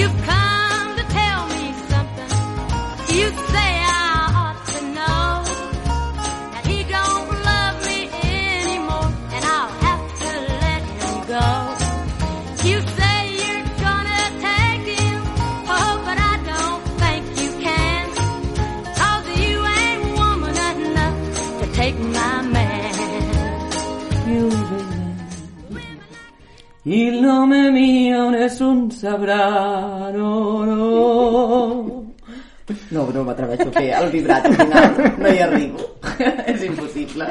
You've Il nome mio nessun sabrà, no, no. No, no m'atreveixo a fer el vibrat al final, no hi arribo. És impossible.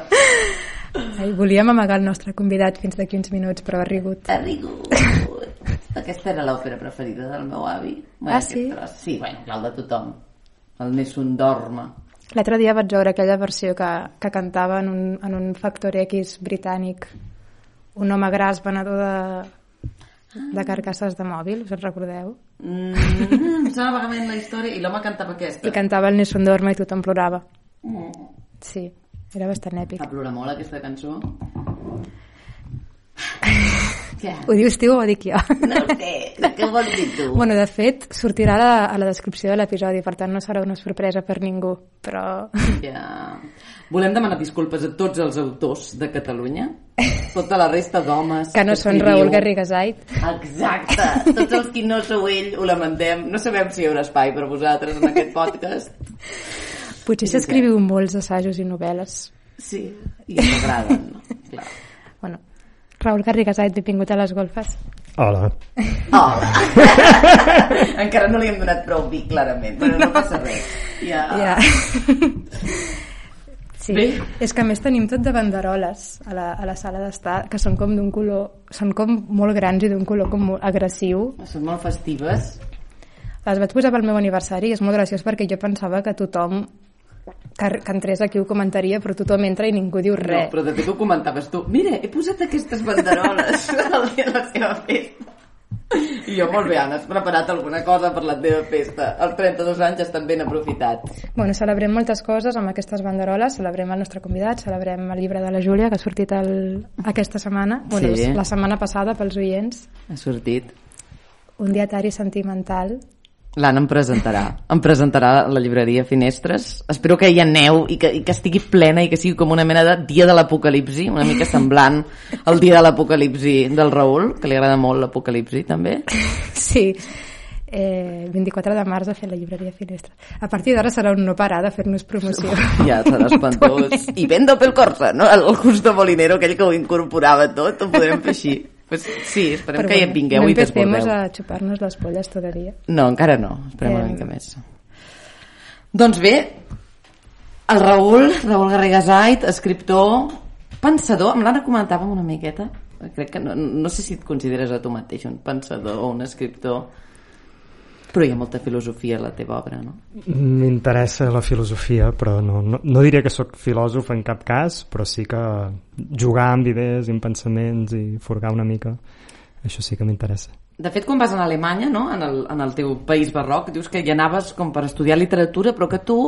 Ai, volíem amagar el nostre convidat fins d'aquí uns minuts, però ha rigut. Ha rigut. Aquesta era l'òpera preferida del meu avi. Ah, sí? tros. Sí, bueno, clar, el de tothom. El Nessun dorma. L'altre dia vaig veure aquella versió que, que cantava en un, en un Factor X britànic un home gras venedor de, de carcasses de mòbil, us en recordeu? Mm, em sona vagament la història i l'home cantava aquesta. I cantava el Nessun Dorma i tothom plorava. Mm. Sí, era bastant èpic. Fa plorar molt aquesta cançó. Què? Ho dius tu o ho dic jo? No sé, què vols dir tu? Bueno, de fet, sortirà a la, a la descripció de l'episodi, per tant no serà una sorpresa per ningú, però... Ja. Volem demanar disculpes a tots els autors de Catalunya, tota la resta d'homes Que no són escriviu. Raül Garrigasait. Exacte, tots els qui no sou ell ho lamentem, no sabem si hi haurà espai per vosaltres en aquest podcast. Potser s'escriviu molts assajos i novel·les. Sí, i ens agraden, no? Clar. Bueno, Raül Garrigasait, benvingut a les golfes. Hola. Hola! Encara no li hem donat prou vi, clarament, però no passa res. Ja. Ja. Sí, Bé. és que a més tenim tot de banderoles a la, a la sala d'estar, que són com d'un color, són com molt grans i d'un color com molt agressiu. Són molt festives. Les vaig posar pel meu aniversari i és molt graciós perquè jo pensava que tothom que, que entrés aquí ho comentaria, però tothom entra i ningú diu No, res. però de fet ho comentaves tu. Mira, he posat aquestes banderoles el dia de la seva festa. I jo, molt bé, Anna, has preparat alguna cosa per la teva festa. Els 32 anys estan ben aprofitats. Bueno, celebrem moltes coses amb aquestes banderoles, celebrem el nostre convidat, celebrem el llibre de la Júlia, que ha sortit el, aquesta setmana, bueno, Sí. la setmana passada pels oients, Ha sortit. un dietari sentimental. L'Anna em presentarà. Em presentarà la llibreria Finestres. Espero que hi aneu i que, i que estigui plena i que sigui com una mena de dia de l'apocalipsi, una mica semblant al dia de l'apocalipsi del Raül, que li agrada molt l'apocalipsi, també. Sí, eh, 24 de març a fer la llibreria Finestra. A partir d'ara serà un no parar de fer-nos promoció. Ja serà espantós. I vendo pel Corsa, no? El Justo Molinero, aquell que ho incorporava tot, ho podrem fer així. Pues sí, esperem que hi vingueu no i desbordeu. a xuparnos les polles todavía. No, encara no. Esperem una Eh, mica més. Doncs bé, el Raül, Raül Garrigasait, escriptor, pensador, amb l'Anna comentàvem una miqueta, crec que no, no sé si et consideres a tu mateix un pensador o un escriptor, però hi ha molta filosofia a la teva obra, no? M'interessa la filosofia, però no, no, no diria que sóc filòsof en cap cas, però sí que jugar amb idees i amb pensaments i forgar una mica, això sí que m'interessa. De fet, quan vas a Alemanya, no? en, el, en el teu país barroc, dius que hi anaves com per estudiar literatura, però que tu,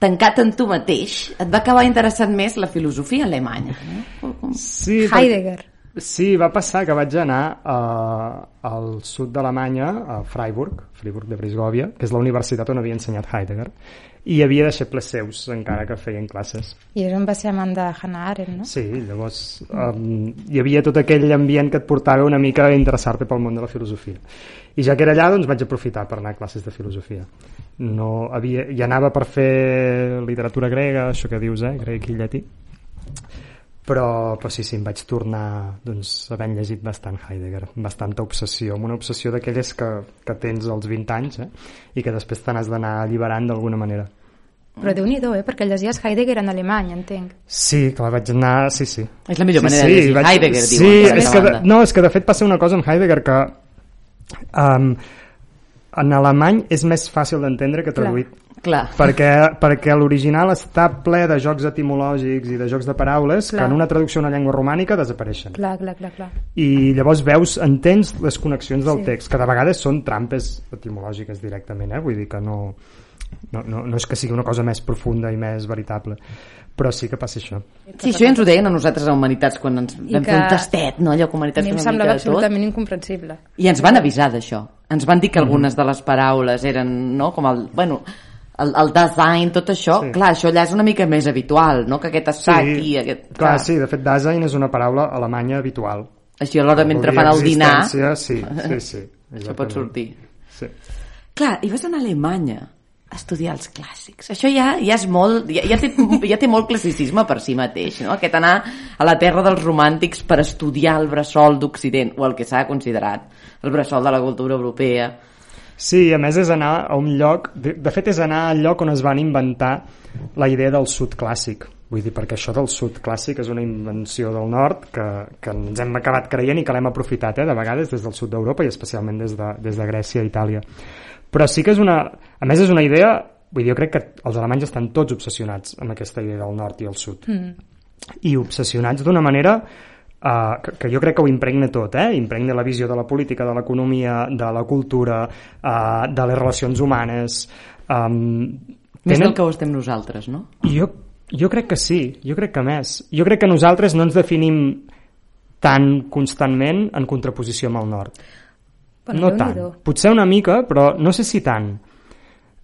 tancat en tu mateix, et va acabar interessant més la filosofia alemanya. No? Com... Sí, Heidegger. Sí, va passar que vaig anar a, al sud d'Alemanya, a Freiburg, Freiburg de Brisgòvia, que és la universitat on havia ensenyat Heidegger, i havia deixebles seus encara que feien classes. I és on va ser amant de Hannah Arendt, no? Sí, llavors um, hi havia tot aquell ambient que et portava una mica a interessar-te pel món de la filosofia. I ja que era allà, doncs vaig aprofitar per anar a classes de filosofia. No havia, hi anava per fer literatura grega, això que dius, eh? grec i llatí, però, però sí, sí, em vaig tornar doncs, havent llegit bastant Heidegger, bastanta obsessió, amb una obsessió d'aquelles que, que tens als 20 anys eh? i que després te n'has d'anar alliberant d'alguna manera. Però déu nhi eh? Perquè llegies Heidegger en alemany, entenc. Sí, clar, vaig anar... Sí, sí. És la millor manera de llegir Heidegger, sí, diuen, per és que, de, no, és que de fet passa una cosa amb Heidegger que um, en alemany és més fàcil d'entendre que traduït. Clar. Perquè, perquè l'original està ple de jocs etimològics i de jocs de paraules Clar. que en una traducció a una llengua romànica desapareixen. Clar, clar, clar, clar. I llavors veus, entens les connexions del Sí. text, que de vegades són trampes etimològiques directament, eh? vull dir que no, no, no, no és que sigui una cosa més profunda i més veritable, però sí que passa això. Sí, això ja ens ho deien a nosaltres a Humanitats quan ens I vam que- fer un tastet, no? Allò que A Humanitats mi em semblava tot. absolutament incomprensible. I ens van avisar d'això. Ens van dir que algunes de les paraules eren, no?, com el, bueno, el, el design, tot això, Sí. sí. clar, això allà és una mica més habitual, no?, que aquest està aquí, aquest... clar, sí, de fet, Dasein és una paraula alemanya habitual. Així alhora mentre Vol dir fan el dinar, Sí, sí, sí. això pot sortir. Sí. Clar, i vas anar a Alemanya a estudiar els clàssics. Això ja, ja és molt... Ja, ja, té, ja té molt classicisme per si mateix, no? Aquest anar a la terra dels romàntics per estudiar el bressol d'Occident, o el que s'ha considerat el bressol de la cultura europea. Sí, a més és anar a un lloc... De, de fet, és anar al lloc on es van inventar la idea del sud clàssic. Vull dir, perquè això del sud clàssic és una invenció del nord que, que ens hem acabat creient i que l'hem aprofitat, eh, de vegades des del sud d'Europa i especialment des de, des de Grècia i Itàlia. Però sí que és una... A més, és una idea... Vull dir, jo crec que els alemanys estan tots obsessionats amb aquesta idea del nord i el sud. Mm. I obsessionats d'una manera Uh, que, que jo crec que ho impregna tot, eh? impregna la visió de la política, de l'economia, de la cultura, uh, de les relacions humanes. Um, Més del que ho estem nosaltres, no? jo, jo crec que sí, jo crec que més. Jo crec que nosaltres no ens definim tan constantment en contraposició amb el nord. Bueno, no tant. Potser una mica, però no sé si tant.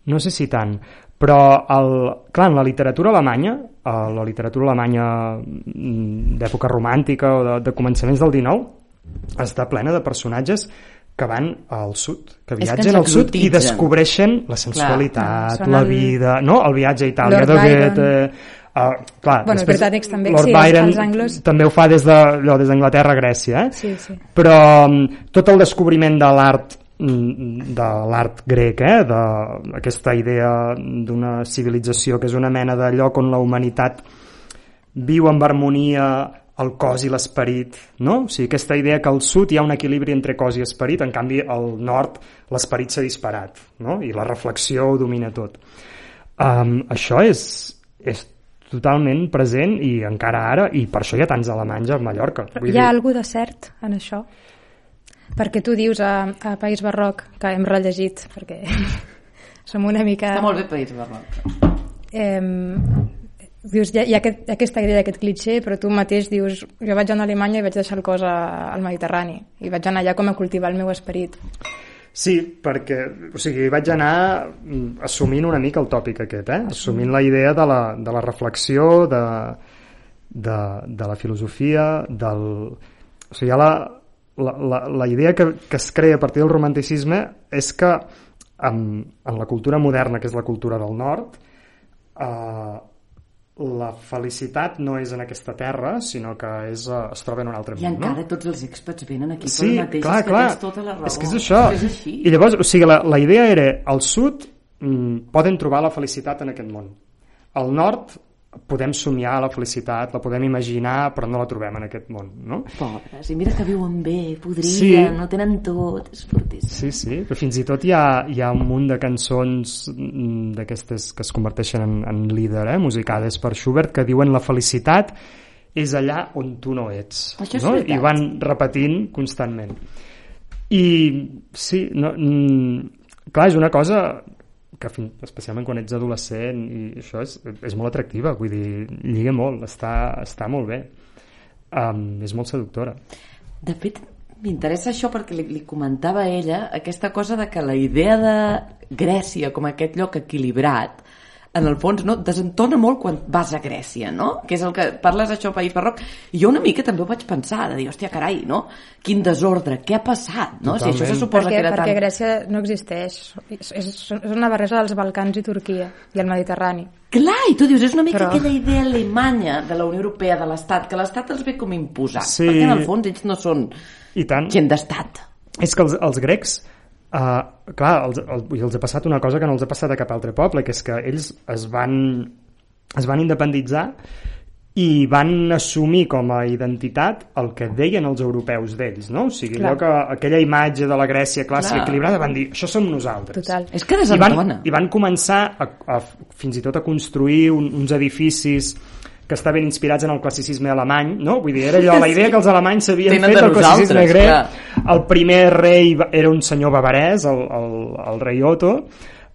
No sé si tant. Però, el, clar, en la literatura alemanya, eh, la literatura alemanya mm, d'època romàntica o de, de començaments del 19, està plena de personatges que van al sud, que que viatgen ens al sud i descobreixen la sensualitat, Són la el- vida, no? el viatge a Itàlia Lord de. Goethe, Uh, clar, Bueno, després també, Lord sí, Byron els anglos- també ho fa des de allò, des d'Anglaterra a Grècia, eh? Sí, sí. però mm, tot el descobriment de l'art de l'art grec, eh? d'aquesta idea d'una civilització que és una mena de lloc on la humanitat viu amb harmonia el cos i l'esperit, no? O sigui, aquesta idea que al sud hi ha un equilibri entre cos i esperit, en canvi al nord l'esperit s'ha disparat, no? I la reflexió ho domina tot. Um, això és, és totalment present i encara ara, i per això hi ha tants alemanys a Mallorca. Però hi ha alguna de cert en això? Perquè tu dius a, a País Barroc, que hem rellegit, perquè som una mica... Està molt bé País Barroc. Eh, dius, hi ha, hi ha aquest, aquesta idea, aquest clitxer, però tu mateix dius, jo vaig anar a Alemanya i vaig deixar el cos a, al Mediterrani, i vaig anar allà com a cultivar el meu esperit. Sí, perquè o sigui, vaig anar mm, assumint una mica el tòpic aquest, eh? assumint la idea de la, de la reflexió, de, de, de la filosofia, del... O sigui, hi ha la, la, la, la idea que, que es crea a partir del romanticisme és que en, en la cultura moderna, que és la cultura del nord, eh, la felicitat no és en aquesta terra, sinó que és, eh, es troba en un altre I món. no? encara tots els expats venen aquí Sí, pel mateix, clar, és que clar. tens tota la raó. És que és això. És així. I llavors, o sigui, la, la idea era, al sud mm, poden trobar la felicitat en aquest món. Al nord podem somiar la felicitat, la podem imaginar, però no la trobem en aquest món, no? Pobres, i mira que viuen bé, podrien, Sí. no tenen tot, és fortíssim. Sí, sí, però fins i tot hi ha, hi ha un munt de cançons mm, d'aquestes que es converteixen en, en líder, eh, musicades per Schubert, que diuen la felicitat és allà on tu no ets. Això és no? I van repetint constantment. I sí, no, mm, clar, és una cosa que fin, especialment quan ets adolescent i això és, és molt atractiva, vull dir, lliga molt, està, està molt bé. Um, és molt seductora. De fet, m'interessa això perquè li, li comentava a ella aquesta cosa de que la idea de Grècia com aquest lloc equilibrat en el fons no, desentona molt quan vas a Grècia, no? Que és el que parles això al País Barroc. I jo una mica també ho vaig pensar, de dir, hòstia, carai, no? Quin desordre, què ha passat, no? Si això se Totalment. suposa perquè, que era perquè tan... Grècia no existeix. És, és, és una barreja dels Balcans i Turquia i el Mediterrani. Clar, i tu dius, és una mica Però- aquella idea alemanya de la Unió Europea, de l'Estat, que l'Estat els ve com imposat, Sí. perquè en el fons ells no són I tant. gent d'estat. És que els, els grecs Uh, clar, els, el, i els ha passat una cosa que no els ha passat a cap altre poble, que és que ells es van, es van independitzar i van assumir com a identitat el que deien els europeus d'ells, no? O sigui, Clar. allò que, aquella imatge de la Grècia clàssica Clar. equilibrada van dir, això som nosaltres. Total. És que I van, desentona. I van començar a, a, fins i tot a construir un, uns edificis que estaven inspirats en el classicisme alemany, no? Vull dir, era allò, la idea que els alemanys s'havien fet el classicisme grec. clar. El primer rei era un senyor bavarès, el, el, el rei Otto,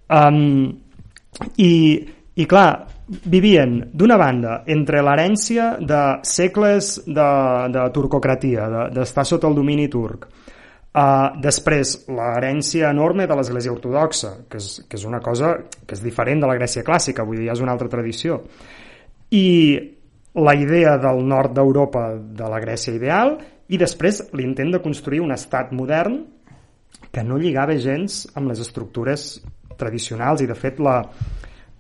um, i, i clar, vivien d'una banda entre l'herència de segles de, de turcocratia, de- d'estar sota el domini turc, Uh, després, l'herència enorme de l'Església Ortodoxa, que és, que és una cosa que és diferent de la Grècia clàssica, vull dir, ja és una altra tradició. I la idea del nord d'Europa de la Grècia ideal, i després l'intent de construir un estat modern que no lligava gens amb les estructures tradicionals i de fet la,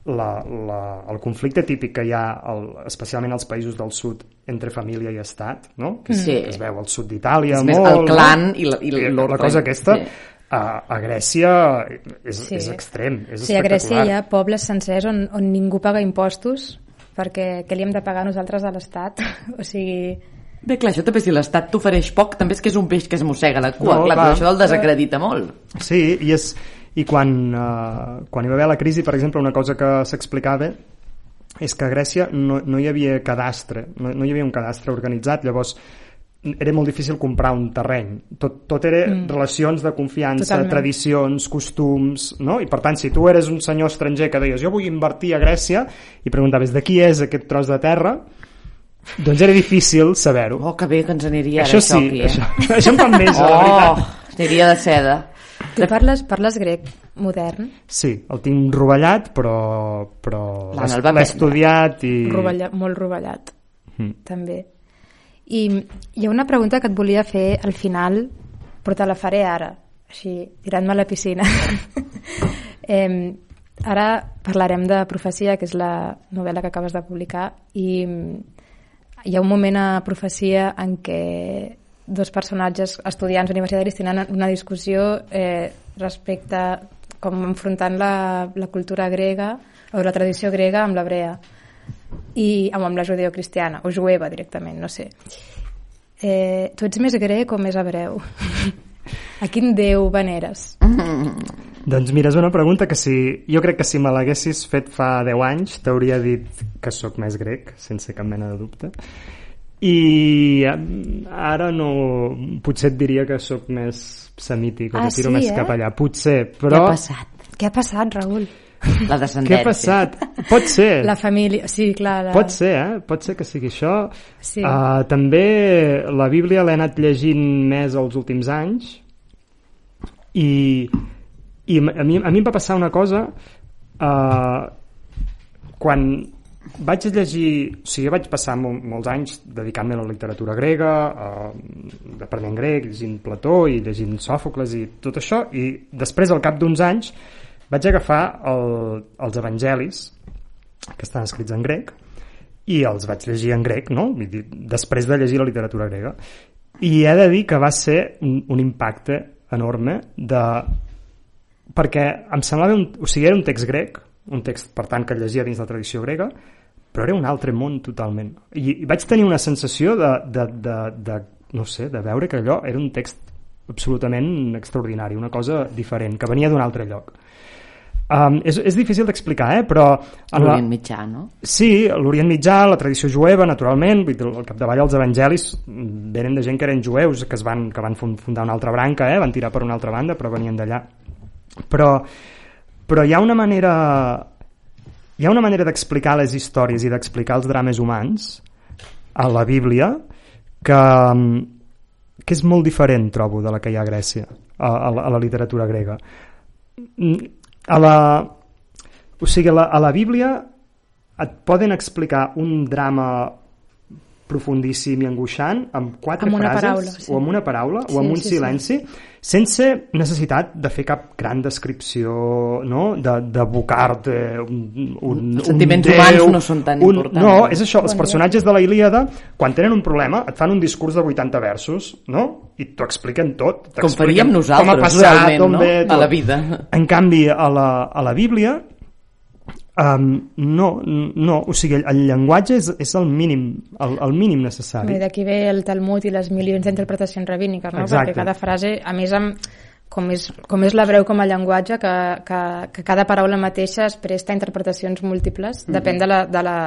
la, la, el conflicte típic que hi ha el, especialment als països del sud entre família i estat no? que Sí. es veu al sud d'Itàlia És més molt, el clan no? i la- i la l'ordre. cosa aquesta Sí. a, a Grècia és, Sí. és extrem és Sí, a Grècia hi ha pobles sencers on, on ningú paga impostos perquè què li hem de pagar nosaltres a l'Estat? O sigui, Bé, clar, això també si l'Estat t'ofereix poc, també és que és un peix que es mossega la cua. No, clar, clar. això el desacredita molt. Sí, i, és, i quan, uh, quan hi va haver la crisi, per exemple, una cosa que s'explicava és que a Grècia no, no hi havia cadastre, no, no hi havia un cadastre organitzat, llavors era molt difícil comprar un terreny. Tot, tot era mm. relacions de confiança, Totalment. tradicions, costums, no? I per tant, si tu eres un senyor estranger que deies jo vull invertir a Grècia i preguntaves de qui és aquest tros de terra, doncs era difícil saber-ho. Oh, que bé que ens aniria ara això això sí, aquí, eh? això, això em fa enveja, la veritat. Oh, aniria de seda. tu parles, parles grec modern, Sí, el tinc rovellat, però, però l'he estudiat i... rovella, molt rovellat, Mm. també. I hi ha una pregunta que et volia fer al final, però te la faré ara, així, tirant-me a la piscina. eh, ara parlarem de Profecia, que és la novel·la que acabes de publicar, i hi ha un moment a Profecia en què dos personatges estudiants universitaris tenen una discussió eh, respecte com enfrontant la, la cultura grega o la tradició grega amb l'hebrea i amb, amb la judeocristiana o jueva directament, no sé eh, tu ets més grec o més hebreu? a quin déu veneres? Doncs mira, és una pregunta que si, jo crec que si me l'haguessis fet fa 10 anys t'hauria dit que sóc més grec, sense cap mena de dubte. I ara no... Potser et diria que sóc més semític o Ah, que tiro sí, més eh? cap allà. Potser, Què però... ha passat? Què ha passat, Raül? La Què descendència. ha passat? Pot ser. La família, sí, clar. La... Pot ser, eh? Pot ser que sigui això. Sí. Uh, també la Bíblia l'he anat llegint més els últims anys i, i a mi, a mi em va passar una cosa uh, quan vaig llegir, o sigui, vaig passar mol, molts anys dedicant-me a la literatura grega, uh, aprenent grec, llegint Plató i llegint Sòfocles i tot això, i després, al cap d'uns anys, vaig agafar el, els evangelis, que estan escrits en grec, i els vaig llegir en grec, no? Després de llegir la literatura grega. I he de dir que va ser un, un impacte enorme de... perquè em semblava un, o sigui, era un text grec, un text, per tant, que llegia dins la tradició grega, però era un altre món totalment. I, i vaig tenir una sensació de, de, de, de, no sé, de veure que allò era un text absolutament extraordinari, una cosa diferent, que venia d'un altre lloc. Um, és, és difícil d'explicar, eh? però... en la- L'Orient Mitjà, no? Sí, l'Orient Mitjà, la tradició jueva, naturalment, vull dir, al capdavall els evangelis venen de gent que eren jueus, que, es van, que van fun- fundar una altra branca, eh? van tirar per una altra banda, però venien d'allà. Però, però hi ha una manera hi ha una manera d'explicar les històries i d'explicar els drames humans a la Bíblia que, que és molt diferent, trobo, de la que hi ha a Grècia, a, a, la, a la literatura grega. Mm, A la, o sigui, a la, a la Bíblia et poden explicar un drama profundíssim i angoixant amb quatre Amb frases paraula, sí. o amb una paraula Sí, o amb un sí, sí. silenci sense necessitat de fer cap gran descripció no? de- d'abocar-te un, un, Els sentiments un humans déu, no són tan un, importants, no, és això, els personatges de la Ilíada quan tenen un problema et fan un discurs de 80 versos no? i t'ho expliquen tot Com faríem nosaltres, com ha passat, realment, no? ve, A la vida. En canvi, a la, a la Bíblia um, no, no, o sigui, el, el llenguatge és, és el mínim, el, el mínim necessari. I d'aquí ve el Talmud i les milions d'interpretacions rabíniques, no? Exacte. Perquè cada frase, a més, amb, com és, com és l'hebreu com a llenguatge, que, que, que cada paraula mateixa es presta a interpretacions múltiples, Mhm. depèn de la, de la,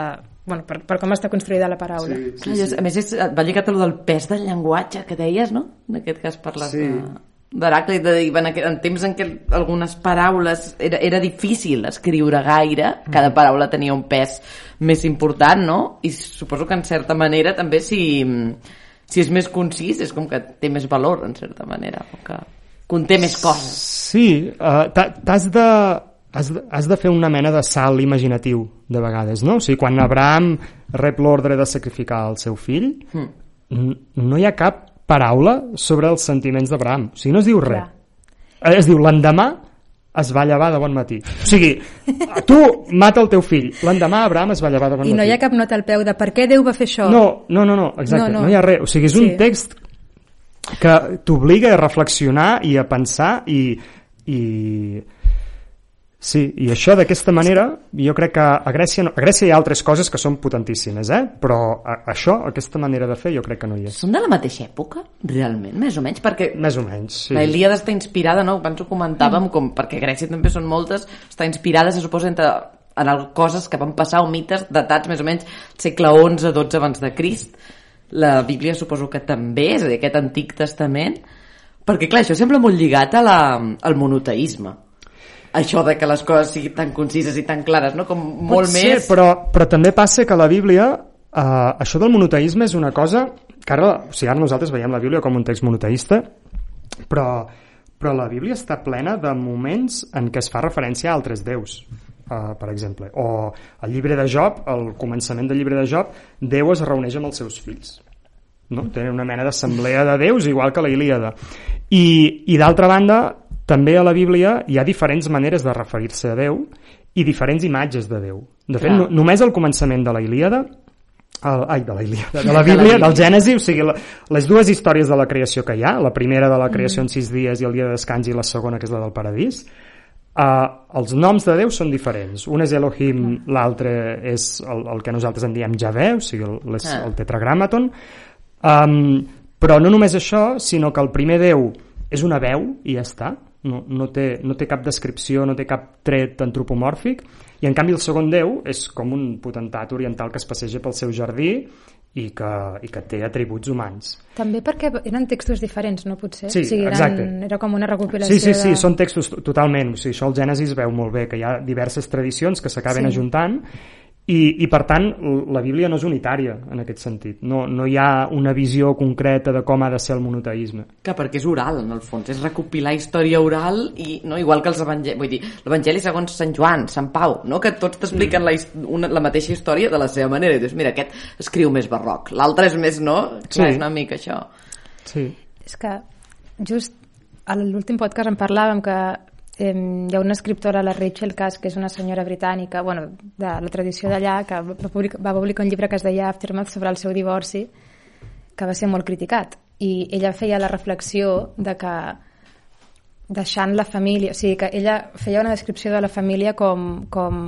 bueno, per, per com està construïda la paraula. Sí. Clar, jo- A més, és, va lligat a del pes del llenguatge que deies, no? En aquest cas parles Sí. de d'Heràclit, de dir, en, en temps en què algunes paraules era, era difícil escriure gaire, cada paraula tenia un pes més important, no? I suposo que en certa manera també si, si és més concís és com que té més valor, en certa manera, o que conté més coses. Sí, uh, t'has de has de, has de fer una mena de salt imaginatiu de vegades, no? O sigui, quan Abraham rep l'ordre de sacrificar el seu fill, Mm. no hi ha cap paraula sobre els sentiments d'Abraham. O sigui, no es diu res. Clar. Es diu, l'endemà es va llevar de bon matí. O sigui, tu mata el teu fill, l'endemà Abraham es va llevar de bon I matí. no hi ha cap nota al peu de per què Déu va fer això. No, no, no, no exacte, no, No, no. no. hi ha res. O sigui, és un Sí. text que t'obliga a reflexionar i a pensar i, i sí, i això d'aquesta manera jo crec que a Grècia, no, a Grècia hi ha altres coses que són potentíssimes eh? però a, això, aquesta manera de fer jo crec que no hi és Són de la mateixa època, realment, més o menys? Perquè més o menys, sí. La Ilíada està inspirada, no? Abans ho comentàvem, com, perquè Grècia també són moltes, està inspirada, se suposa, entre, en el- coses que van passar o mites datats més o menys segle XI-XII abans de Crist. La Bíblia suposo que també, és a dir, aquest Antic Testament, perquè clar, això sembla molt lligat a la, al monoteisme. Això de que les coses siguin tan concises i tan clares, no? Com molt Pot ser, més... però, però també passa que la Bíblia eh, això del monoteisme és una cosa que ara, o sigui, ara nosaltres veiem la Bíblia com un text monoteista però, però la Bíblia està plena de moments en què es fa referència a altres déus uh, per exemple, o el llibre de Job al començament del llibre de Job Déu es reuneix amb els seus fills no? tenen una mena d'assemblea de déus igual que la Ilíada i, i d'altra banda també a la Bíblia hi ha diferents maneres de referir-se a Déu i diferents imatges de Déu de fet, no, només al començament de la Ilíada el, ai, de la Ilíada, de la Bíblia, del Gènesi, o sigui, la, les dues històries de la creació que hi ha, la primera de la creació en sis dies i el dia de descans i la segona que és la del paradís, uh, els noms de Déu són diferents. Un és Elohim, l'altre és el, el que nosaltres en diem Javé, o sigui, el, les, Ah. el tetragràmaton. Um, però no només això, sinó que el primer Déu és una veu i ja està, no, no, té, no té cap descripció, no té cap tret antropomòrfic, i en canvi el segon Déu és com un potentat oriental que es passeja pel seu jardí i que, i que té atributs humans. També perquè eren textos diferents, no potser? Sí, o sigui, eren, exacte. Era com una recopilació Sí, sí, sí, de... són textos to- totalment, o sigui, això el Gènesis veu molt bé, que hi ha diverses tradicions que s'acaben Sí. ajuntant i, i per tant la Bíblia no és unitària en aquest sentit, no, no hi ha una visió concreta de com ha de ser el monoteisme. Que perquè és oral, en el fons, és recopilar història oral i no igual que els evangelis, vull dir, l'evangeli segons Sant Joan, Sant Pau, no? que tots t'expliquen Mm. la, una, la mateixa història de la seva manera, i dius, mira, aquest escriu més barroc, l'altre és més, no? Clar, Sí. és una mica això. Sí. És que just a l'últim podcast en parlàvem que eh, hi ha una escriptora, la Rachel Cass, que és una senyora britànica, bueno, de la tradició d'allà, que va publicar, va publicar un llibre que es deia Aftermath sobre el seu divorci, que va ser molt criticat. I ella feia la reflexió de que deixant la família, o sigui que ella feia una descripció de la família com, com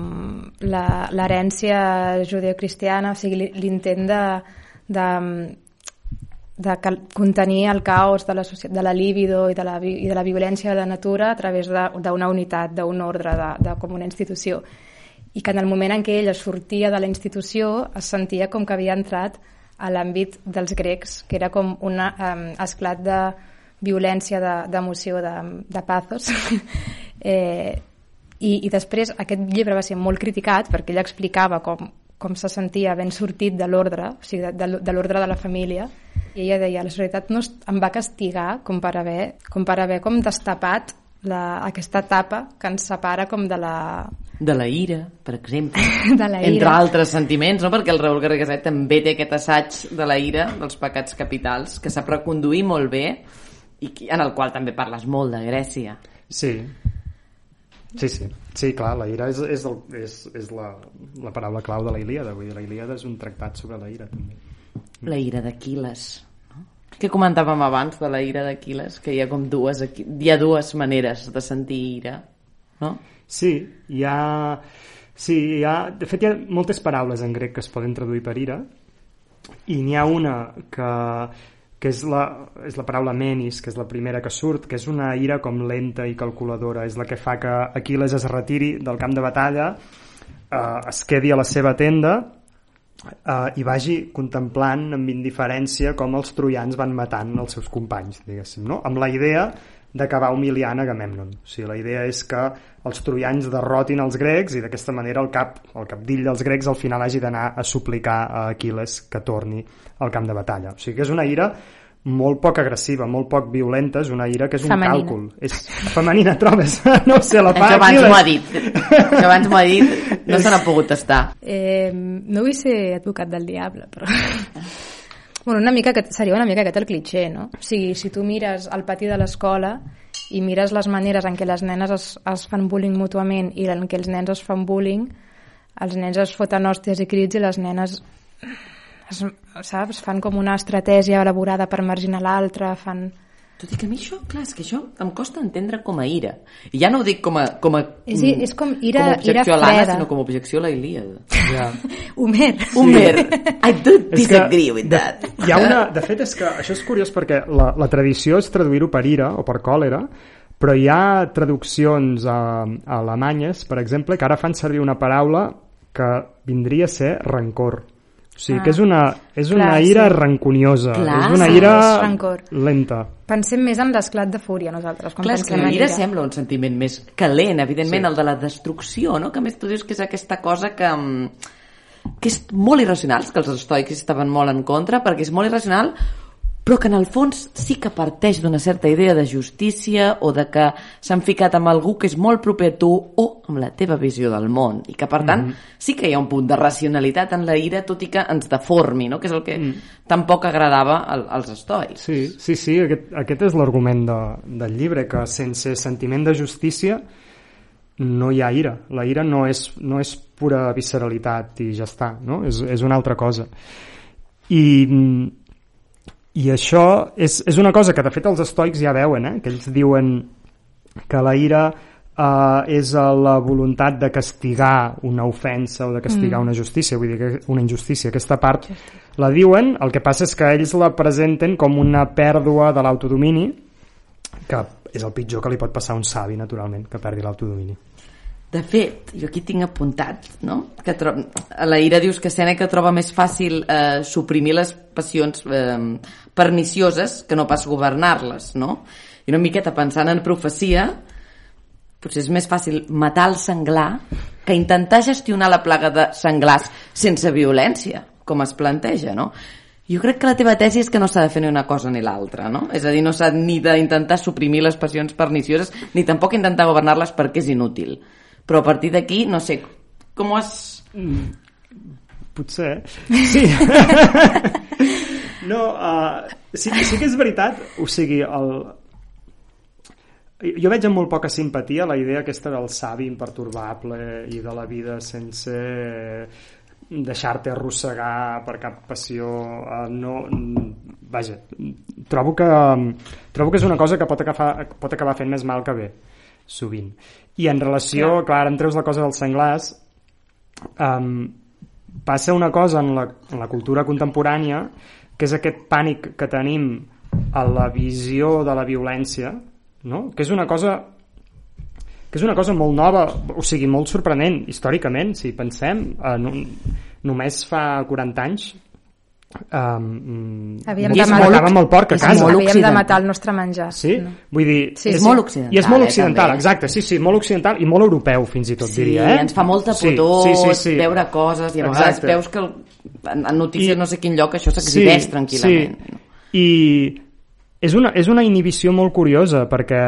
l'herència judeocristiana, o sigui l'intent de, de, de contenir el caos de la, de la líbido i de la, i de la violència de la natura a través de- d'una unitat, d'un ordre, de, de, com una institució. I que en el moment en què ella sortia de la institució es sentia com que havia entrat a l'àmbit dels grecs, que era com un um, esclat de violència, de- d'emoció, de, de pathos. eh, i, I després aquest llibre va ser molt criticat perquè ella explicava com, com se sentia ben sortit de l'ordre, o sigui, de, de, de l'ordre de la família, i ella deia, la societat no es- em va castigar com per haver com, per haver com destapat la, aquesta etapa que ens separa com de la, De la ira, per exemple. De la ira. Entre altres sentiments, no? Perquè el Raül Garrigasset també té aquest assaig de la ira, dels pecats capitals, que sap reconduir molt bé i en el qual també parles molt de Grècia. Sí. Sí, sí. Sí, clar, la ira és, és, el, és, és la, la paraula clau de la Ilíada. Vull dir, la Ilíada és un tractat sobre la ira, també. La ira d'Aquiles. No? Què comentàvem abans de la ira d'Aquiles? Que hi ha com dues, hi ha dues maneres de sentir ira, no? Sí, hi ha... Sí, hi ha... De fet, hi ha moltes paraules en grec que es poden traduir per ira, i n'hi ha una que, que és, la, és la paraula menis, que és la primera que surt, que és una ira com lenta i calculadora, és la que fa que Aquiles es retiri del camp de batalla, eh, es quedi a la seva tenda eh, i vagi contemplant amb indiferència com els troians van matant els seus companys, diguéssim, no? amb la idea d'acabar humiliant Agamemnon. O sigui, la idea és que els troians derrotin els grecs i d'aquesta manera el cap, el capdill dels grecs al final hagi d'anar a suplicar a Aquiles que torni al camp de batalla. O sigui que és una ira molt poc agressiva, molt poc violenta, és una ira que és un Femenina. càlcul. És femenina, trobes? No ho sé, la fa Això abans m'ho ha dit. Això abans m'ho ha dit. No se n'ha pogut estar. Eh, no vull ser advocat del diable, però... bueno, una mica aquest, seria una mica aquest el clitxer, no? O sigui, si tu mires al pati de l'escola i mires les maneres en què les nenes es, es fan bullying mútuament i en què els nens es fan bullying, els nens es foten hòsties i crits i les nenes es, saps? fan com una estratègia elaborada per marginar l'altre, fan... Tot i que a mi això, clar, és que això em costa entendre com a ira. I ja no ho dic com a... Com a És, és com ira, com a ira objecció a l'Anna, freda. sinó com a objecció a la Ilíada. Ja. Homer. Homer, I do disagree with de, that. Hi ha una, de fet, és que això és curiós perquè la, la tradició és traduir-ho per ira o per còlera, però hi ha traduccions a, a alemanyes, per exemple, que ara fan servir una paraula que vindria a ser rancor. O sigui, Ah. que és una, és una Clar, ira sí. ranconiosa, Clar, és una sí, ira és rancor. lenta. Pensem més en l'esclat de fúria, nosaltres, quan Clar, és que pensem la en ira sembla un sentiment més calent, evidentment, Sí. el de la destrucció, no? Que a més tu dius que és aquesta cosa que, mm, que és molt irracional, que els estoics estaven molt en contra, perquè és molt irracional, però que en el fons sí que parteix d'una certa idea de justícia o de que s'han ficat amb algú que és molt proper a tu o amb la teva visió del món i que per tant sí que hi ha un punt de racionalitat en la ira tot i que ens deformi, no? que és el que tampoc agradava al, als estoics. Sí, sí, sí aquest, aquest és l'argument de, del llibre, que sense sentiment de justícia no hi ha ira. La ira no és, no és pura visceralitat i ja està, no? És, és una altra cosa. I, i això és, és una cosa que de fet els estoics ja veuen, eh? que ells diuen que la ira eh, és la voluntat de castigar una ofensa o de castigar mm. una justícia, vull dir que una injustícia. Aquesta part la diuen, el que passa és que ells la presenten com una pèrdua de l'autodomini, que és el pitjor que li pot passar a un savi, naturalment, que perdi l'autodomini. De fet, jo aquí tinc apuntat, no? Que tro... a la ira dius que Sèneca troba més fàcil eh, suprimir les passions eh, pernicioses que no pas governar-les, no? I una miqueta pensant en profecia, potser és més fàcil matar el senglar que intentar gestionar la plaga de senglars sense violència, com es planteja, no? Jo crec que la teva tesi és que no s'ha de fer ni una cosa ni l'altra, no? És a dir, no s'ha ni d'intentar suprimir les passions pernicioses ni tampoc intentar governar-les perquè és inútil. Però a partir d'aquí, no sé, com ho has... Potser. Sí. no, uh, sí, sí que és veritat. O sigui, el... jo veig amb molt poca simpatia la idea aquesta del savi imperturbable i de la vida sense deixar-te arrossegar per cap passió uh, no, vaja trobo que, trobo que és una cosa que pot acabar, pot acabar fent més mal que bé sovint i en relació, clar, clar ara em treus la cosa dels senglars um, passa una cosa en la, en la cultura contemporània que és aquest pànic que tenim a la visió de la violència no? que és una cosa que és una cosa molt nova, o sigui, molt sorprenent històricament, si pensem eh, no, només fa 40 anys um, Havíem de matar- matàvem el porc a és casa molt Havíem de occidental. matar el nostre menjar. Sí? No. Vull dir... Sí, és sí. molt occidental, I és molt eh, occidental, també. exacte, sí, sí, molt occidental i molt europeu, fins i tot, Sí, diria, eh? ens fa molta Sí, pudor sí, sí, sí. veure coses i a vegades Exacte. veus que en, en notícies I- no sé quin lloc això s'exhibeix tranquil·lament. Sí. I és una, és una inhibició molt curiosa perquè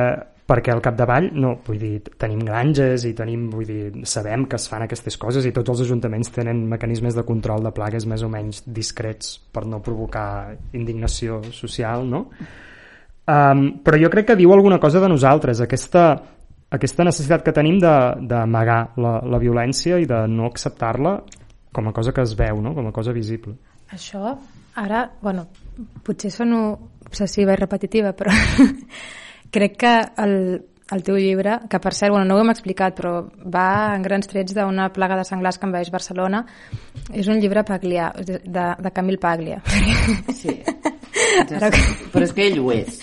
perquè al capdavall no, vull dir, tenim granges i tenim, vull dir, sabem que es fan aquestes coses i tots els ajuntaments tenen mecanismes de control de plagues més o menys discrets per no provocar indignació social, no? Um, però jo crec que diu alguna cosa de nosaltres, aquesta, aquesta necessitat que tenim d'amagar la, la violència i de no acceptar-la com a cosa que es veu, no? com a cosa visible. Això, ara, bueno, potser sono obsessiva i repetitiva, però crec que el, el teu llibre, que per cert, bueno, no ho hem explicat, però va en grans trets d'una plaga de senglars que envaeix Barcelona, és un llibre Paglia, de, de Camil Paglia. Sí. Ara que- Però és que ell ho és.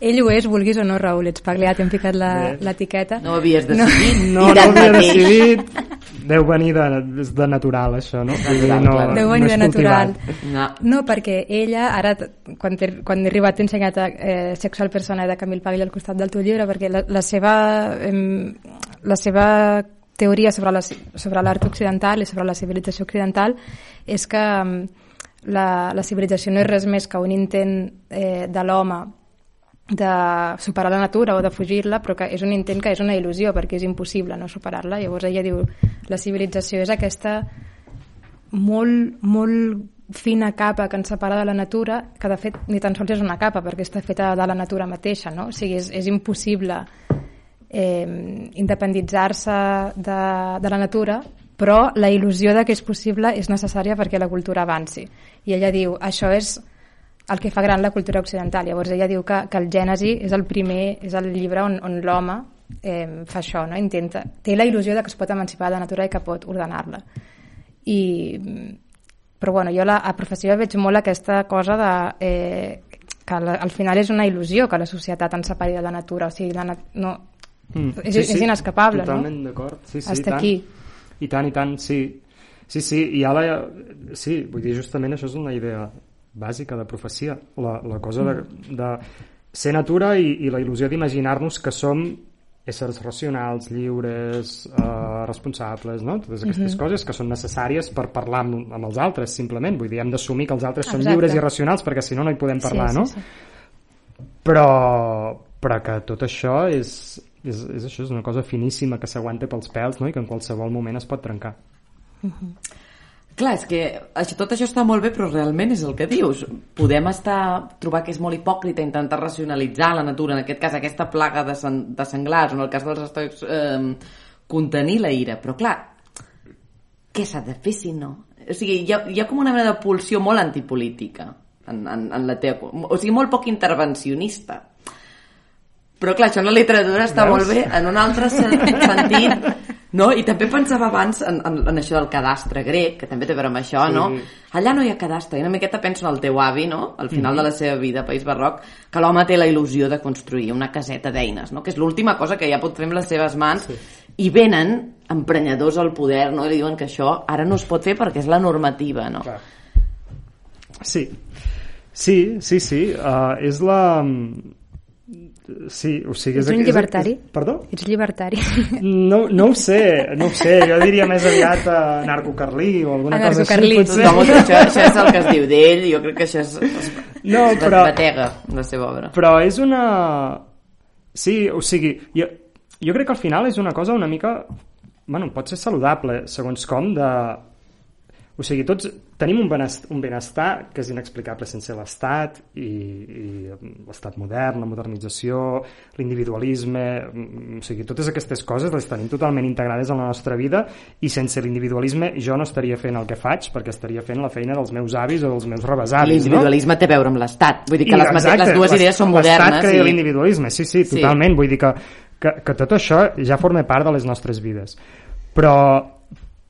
Ell ho és, vulguis o no, Raül, ets Paglia, t'hem ficat la- Bé. l'etiqueta. No ho havies decidit. No, no ho havia decidit. Deu venir de, de natural, això, no? Vull dir, Natural, no, clar. Deu no venir és de natural. No. No, perquè ella, ara, quan, he, quan he arribat, t'he ensenyat a, eh, Sexual Persona de Camil Paglia al costat del teu llibre, perquè la, la seva... Em, la seva teoria sobre la, sobre l'art occidental i sobre la civilització occidental és que em, la, la civilització no és res més que un intent eh, de l'home de superar la natura o de fugir-la, però que és un intent que és una il·lusió, perquè és impossible no superar-la. Llavors ella diu, la civilització és aquesta molt, molt fina capa que ens separa de la natura, que de fet ni tan sols és una capa, perquè està feta de la natura mateixa, no? O sigui, és, és impossible eh, independitzar-se de, de la natura, però la il·lusió de que és possible és necessària perquè la cultura avanci. I ella diu, això és el que fa gran la cultura occidental. Llavors ella diu que, que el Gènesi és el primer, és el llibre on, on l'home eh, fa això, no? Intenta, té la il·lusió de que es pot emancipar de la natura i que pot ordenar-la. I, però bueno, jo la, a professió veig molt aquesta cosa de, eh, que la, al final és una il·lusió que la societat ens separi de la natura, o sigui, la, nat- no, Mm, és, és inescapable, totalment no? d'acord. Sí, sí, Hasta i tant. aquí. I tant, i tant, sí. Sí, sí, i ara... Sí, vull dir, justament això és una idea bàsica de profecia. La, la cosa de, de ser natura i, i la il·lusió d'imaginar-nos que som éssers racionals, lliures, eh, responsables, no? Totes aquestes Mhm. coses que són necessàries per parlar amb, amb els altres, simplement. Vull dir, hem d'assumir que els altres són Exacte. lliures i racionals perquè si no no hi podem parlar, sí, no? Sí, sí. però, però que tot això és, és, és això, és una cosa finíssima que s'aguanta pels pèls no? i que en qualsevol moment es pot trencar. Clar, és que això, tot això està molt bé, però realment és el que dius. Podem estar, trobar que és molt hipòcrita intentar racionalitzar la natura, en aquest cas aquesta plaga de, sen, de senglars, o en el cas dels estoics, eh, contenir la ira. Però clar, què s'ha de fer si no? O sigui, hi ha, hi ha com una mena de pulsió molt antipolítica en, en, en la teva... O sigui, molt poc intervencionista. Però clar, això en la literatura està Veus? molt bé, en un altre sen- sentit, no? I també pensava abans en, en, en això del cadastre grec, que també té a veure amb això, Sí. no? Allà no hi ha cadastre, i una miqueta penso en el teu avi, no? Al final de la seva vida País Barroc, que l'home té la il·lusió de construir una caseta d'eines, no? Que és l'última cosa que ja pot fer amb les seves mans, Sí. i venen emprenyadors al poder, no? I li diuen que això ara no es pot fer perquè és la normativa, no? Clar. Sí, sí, sí, sí. Uh, és la... Sí, o sigui... Ets és, un és- llibertari? És, perdó? Ets llibertari. No, no ho sé, no ho sé. Jo diria més aviat a narcocarlí o alguna cosa així. Potser. Tothom, això, això és el que es diu d'ell, jo crec que això és, és No, es però- batega, la seva obra. Però és una... Sí, o sigui, jo, jo crec que al final és una cosa una mica... Bueno, pot ser saludable, segons com, de... O sigui, tots tenim un benestar, un benestar que és inexplicable sense l'Estat i, i l'Estat modern, la modernització, l'individualisme, mm, o sigui, totes aquestes coses les tenim totalment integrades en la nostra vida i sense l'individualisme jo no estaria fent el que faig perquè estaria fent la feina dels meus avis o dels meus rebesavis, no? L'individualisme té a veure amb l'Estat. Vull dir que I, les, exacte, les dues idees són L'estat modernes. crea i... l'individualisme, sí, sí, Sí. totalment. Vull dir que, que, que tot això ja forma part de les nostres vides. Però,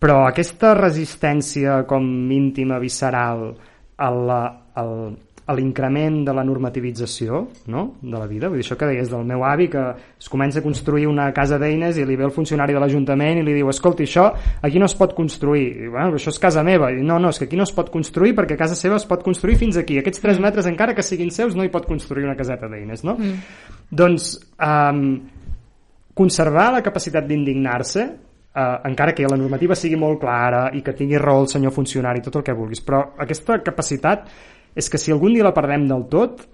però aquesta resistència com íntima, visceral, a la- al- a l'increment de la normativització no? de la vida, vull dir, això que deies del meu avi que es comença a construir una casa d'eines i li ve el funcionari de l'Ajuntament i li diu, escolti, això aquí no es pot construir I, bueno, això és casa meva, i no, no, és que aquí no es pot construir perquè casa seva es pot construir fins aquí aquests 3 metres encara que siguin seus no hi pot construir una caseta d'eines no? Mm. doncs um, conservar la capacitat d'indignar-se eh, encara que la normativa sigui molt clara i que tingui raó el senyor funcionari, tot el que vulguis, però aquesta capacitat és que si algun dia la perdem del tot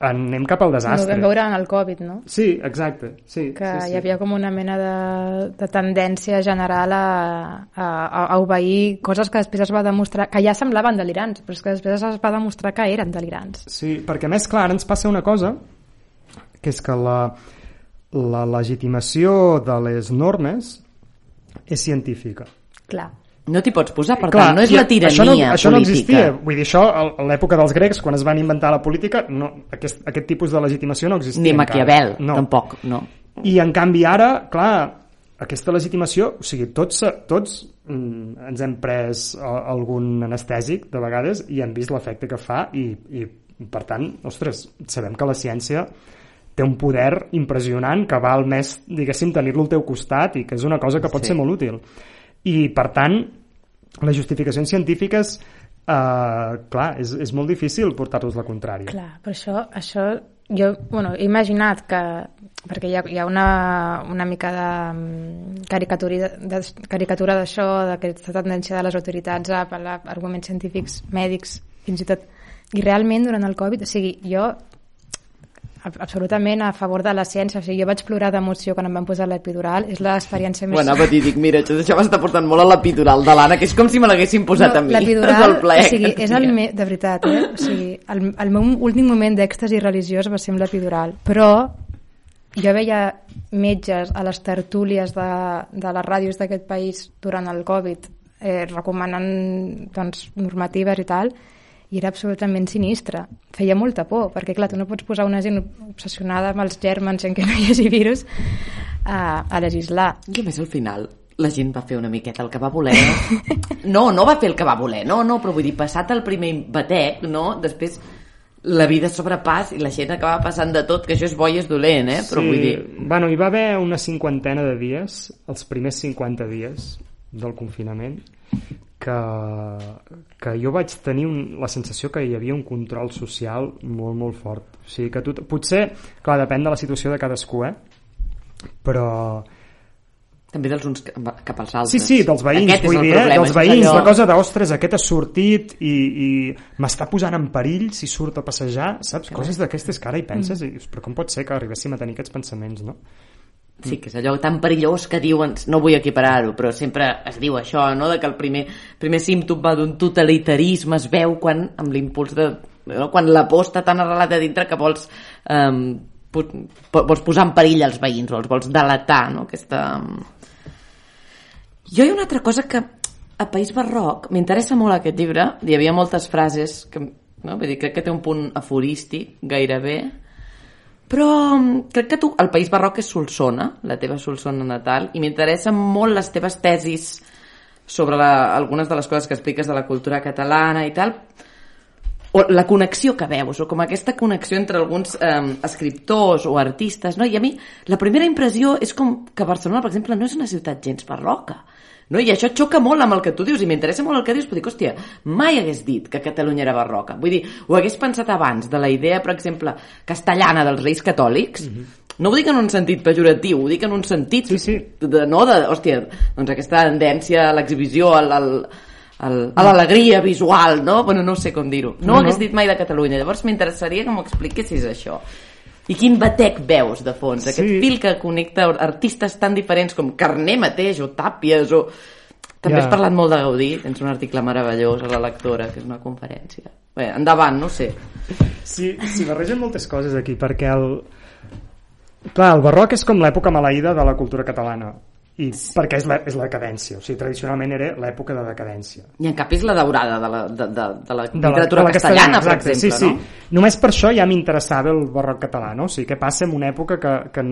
anem cap al No, ho desastre. vam veure en el Covid, no? Sí, exacte. Sí, que sí, sí. hi havia com una mena de, de tendència general a, a, a obeir coses que després es va demostrar, que ja semblaven delirants, però és que després es va demostrar que eren delirants. Sí, perquè més, clar, ens passa una cosa, que és que la, la legitimació de les normes és científica. Clar. No t'hi pots posar, per Clar, tant, no és la tirania això no, això no política. existia. Vull dir, això, a l'època dels grecs, quan es van inventar la política, no, aquest, aquest tipus de legitimació no existia Ni. Maquiavel, no. tampoc, no. I en canvi ara, clar, aquesta legitimació, o sigui, tots, tots mm, ens hem pres a, algun anestèsic de vegades i hem vist l'efecte que fa i, i per tant, ostres, sabem que la ciència té un poder impressionant que val més, diguéssim, tenir-lo al teu costat i que és una cosa que pot Sí. ser molt útil. I, per tant, les justificacions científiques, eh, clar, és, és molt difícil portar-los la contrària. Clar, però això, això jo bueno, he imaginat que perquè hi ha, hi ha una, una mica de mm, caricatura de, caricatura d'això, d'aquesta tendència de les autoritats a apel·lar a arguments científics, mèdics, fins i tot i realment durant el Covid, o sigui, jo absolutament a favor de la ciència, o sigui, jo vaig plorar d'emoció quan em van posar l'epidural, és l'experiència més... Bueno, però t'hi dic, mira, això, això m'està portant molt a l'epitural de l'Anna, que és com si me l'haguessin posat a mi. L'epidural, o sigui, és el tinc. me, de veritat, eh? O sigui, el, el meu últim moment d'èxtasi religiós va ser amb l'epidural, però jo veia metges a les tertúlies de, de les ràdios d'aquest país durant el Covid eh, recomanant doncs, normatives i tal, i era absolutament sinistre. Feia molta por, perquè clar, tu no pots posar una gent obsessionada amb els germans en què no hi hagi virus a, a legislar. I a més, al final, la gent va fer una miqueta el que va voler. No, no va fer el que va voler, no, no, però vull dir, passat el primer batec, no, després la vida sobrepàs i la gent acaba passant de tot, que això és bo i és dolent, eh? Però vull dir... Bueno, hi va haver una cinquantena de dies, els primers 50 dies del confinament, que, que jo vaig tenir un, la sensació que hi havia un control social molt, molt fort. O sigui, que tu, potser, clar, depèn de la situació de cadascú, eh? Però... També dels uns cap als altres. Sí, sí, dels veïns, Aquest vull dir, eh? problema, dels això és veïns, allò- la cosa de, ostres, aquest ha sortit i, i m'està posant en perill si surt a passejar, saps? Coses d'aquestes que ara hi penses, i dius, però com pot ser que arribéssim a tenir aquests pensaments, no? Sí, que és allò tan perillós que diuen, no vull equiparar-ho, però sempre es diu això, no?, de que el primer, primer símptom d'un totalitarisme es veu quan, amb l'impuls de... No? quan la por està tan arrelada dintre que vols, um, vols posar en perill els veïns, o els vols delatar, no?, aquesta... Jo hi ha una altra cosa que a País Barroc m'interessa molt aquest llibre, hi havia moltes frases que, no? Vull dir, crec que té un punt aforístic gairebé, però mm, crec que tu, el País Barroc és Solsona, la teva Solsona natal, i m'interessen molt les teves tesis sobre la, algunes de les coses que expliques de la cultura catalana i tal, o la connexió que veus, o com aquesta connexió entre alguns eh, escriptors o artistes, no? I a mi la primera impressió és com que Barcelona, per exemple, no és una ciutat gens barroca, no? I això xoca molt amb el que tu dius, i m'interessa molt el que dius, però dic, hòstia, mai hagués dit que Catalunya era barroca. Vull dir, ho hagués pensat abans de la idea, per exemple, castellana dels reis catòlics, no ho dic en un sentit pejoratiu, ho dic en un sentit Sí, sí. de, no, de, hòstia, doncs aquesta tendència a l'exhibició, al, al, al, a l'alegria visual, no? Bueno, no sé com dir-ho. No, No, no hagués dit mai de Catalunya. Llavors m'interessaria que m'ho expliquessis això. I quin batec veus de fons? Aquest Sí. fil que connecta artistes tan diferents com Carné mateix o Tàpies o... També Ja. has parlat molt de Gaudí, tens un article meravellós a la lectora, que és una conferència. Bé, endavant, no sé. Sí, s'hi barregen moltes coses aquí, perquè el... Clar, el barroc és com l'època maleïda de la cultura catalana, i perquè és la, és la decadència, o sigui, tradicionalment era l'època de decadència. I en canvi és la daurada de la, de, de, de la De la, literatura de la castellana, per exacte, exemple, sí, no? sí. Només per això ja m'interessava el barroc català, no? O sigui, què passa en una època que, que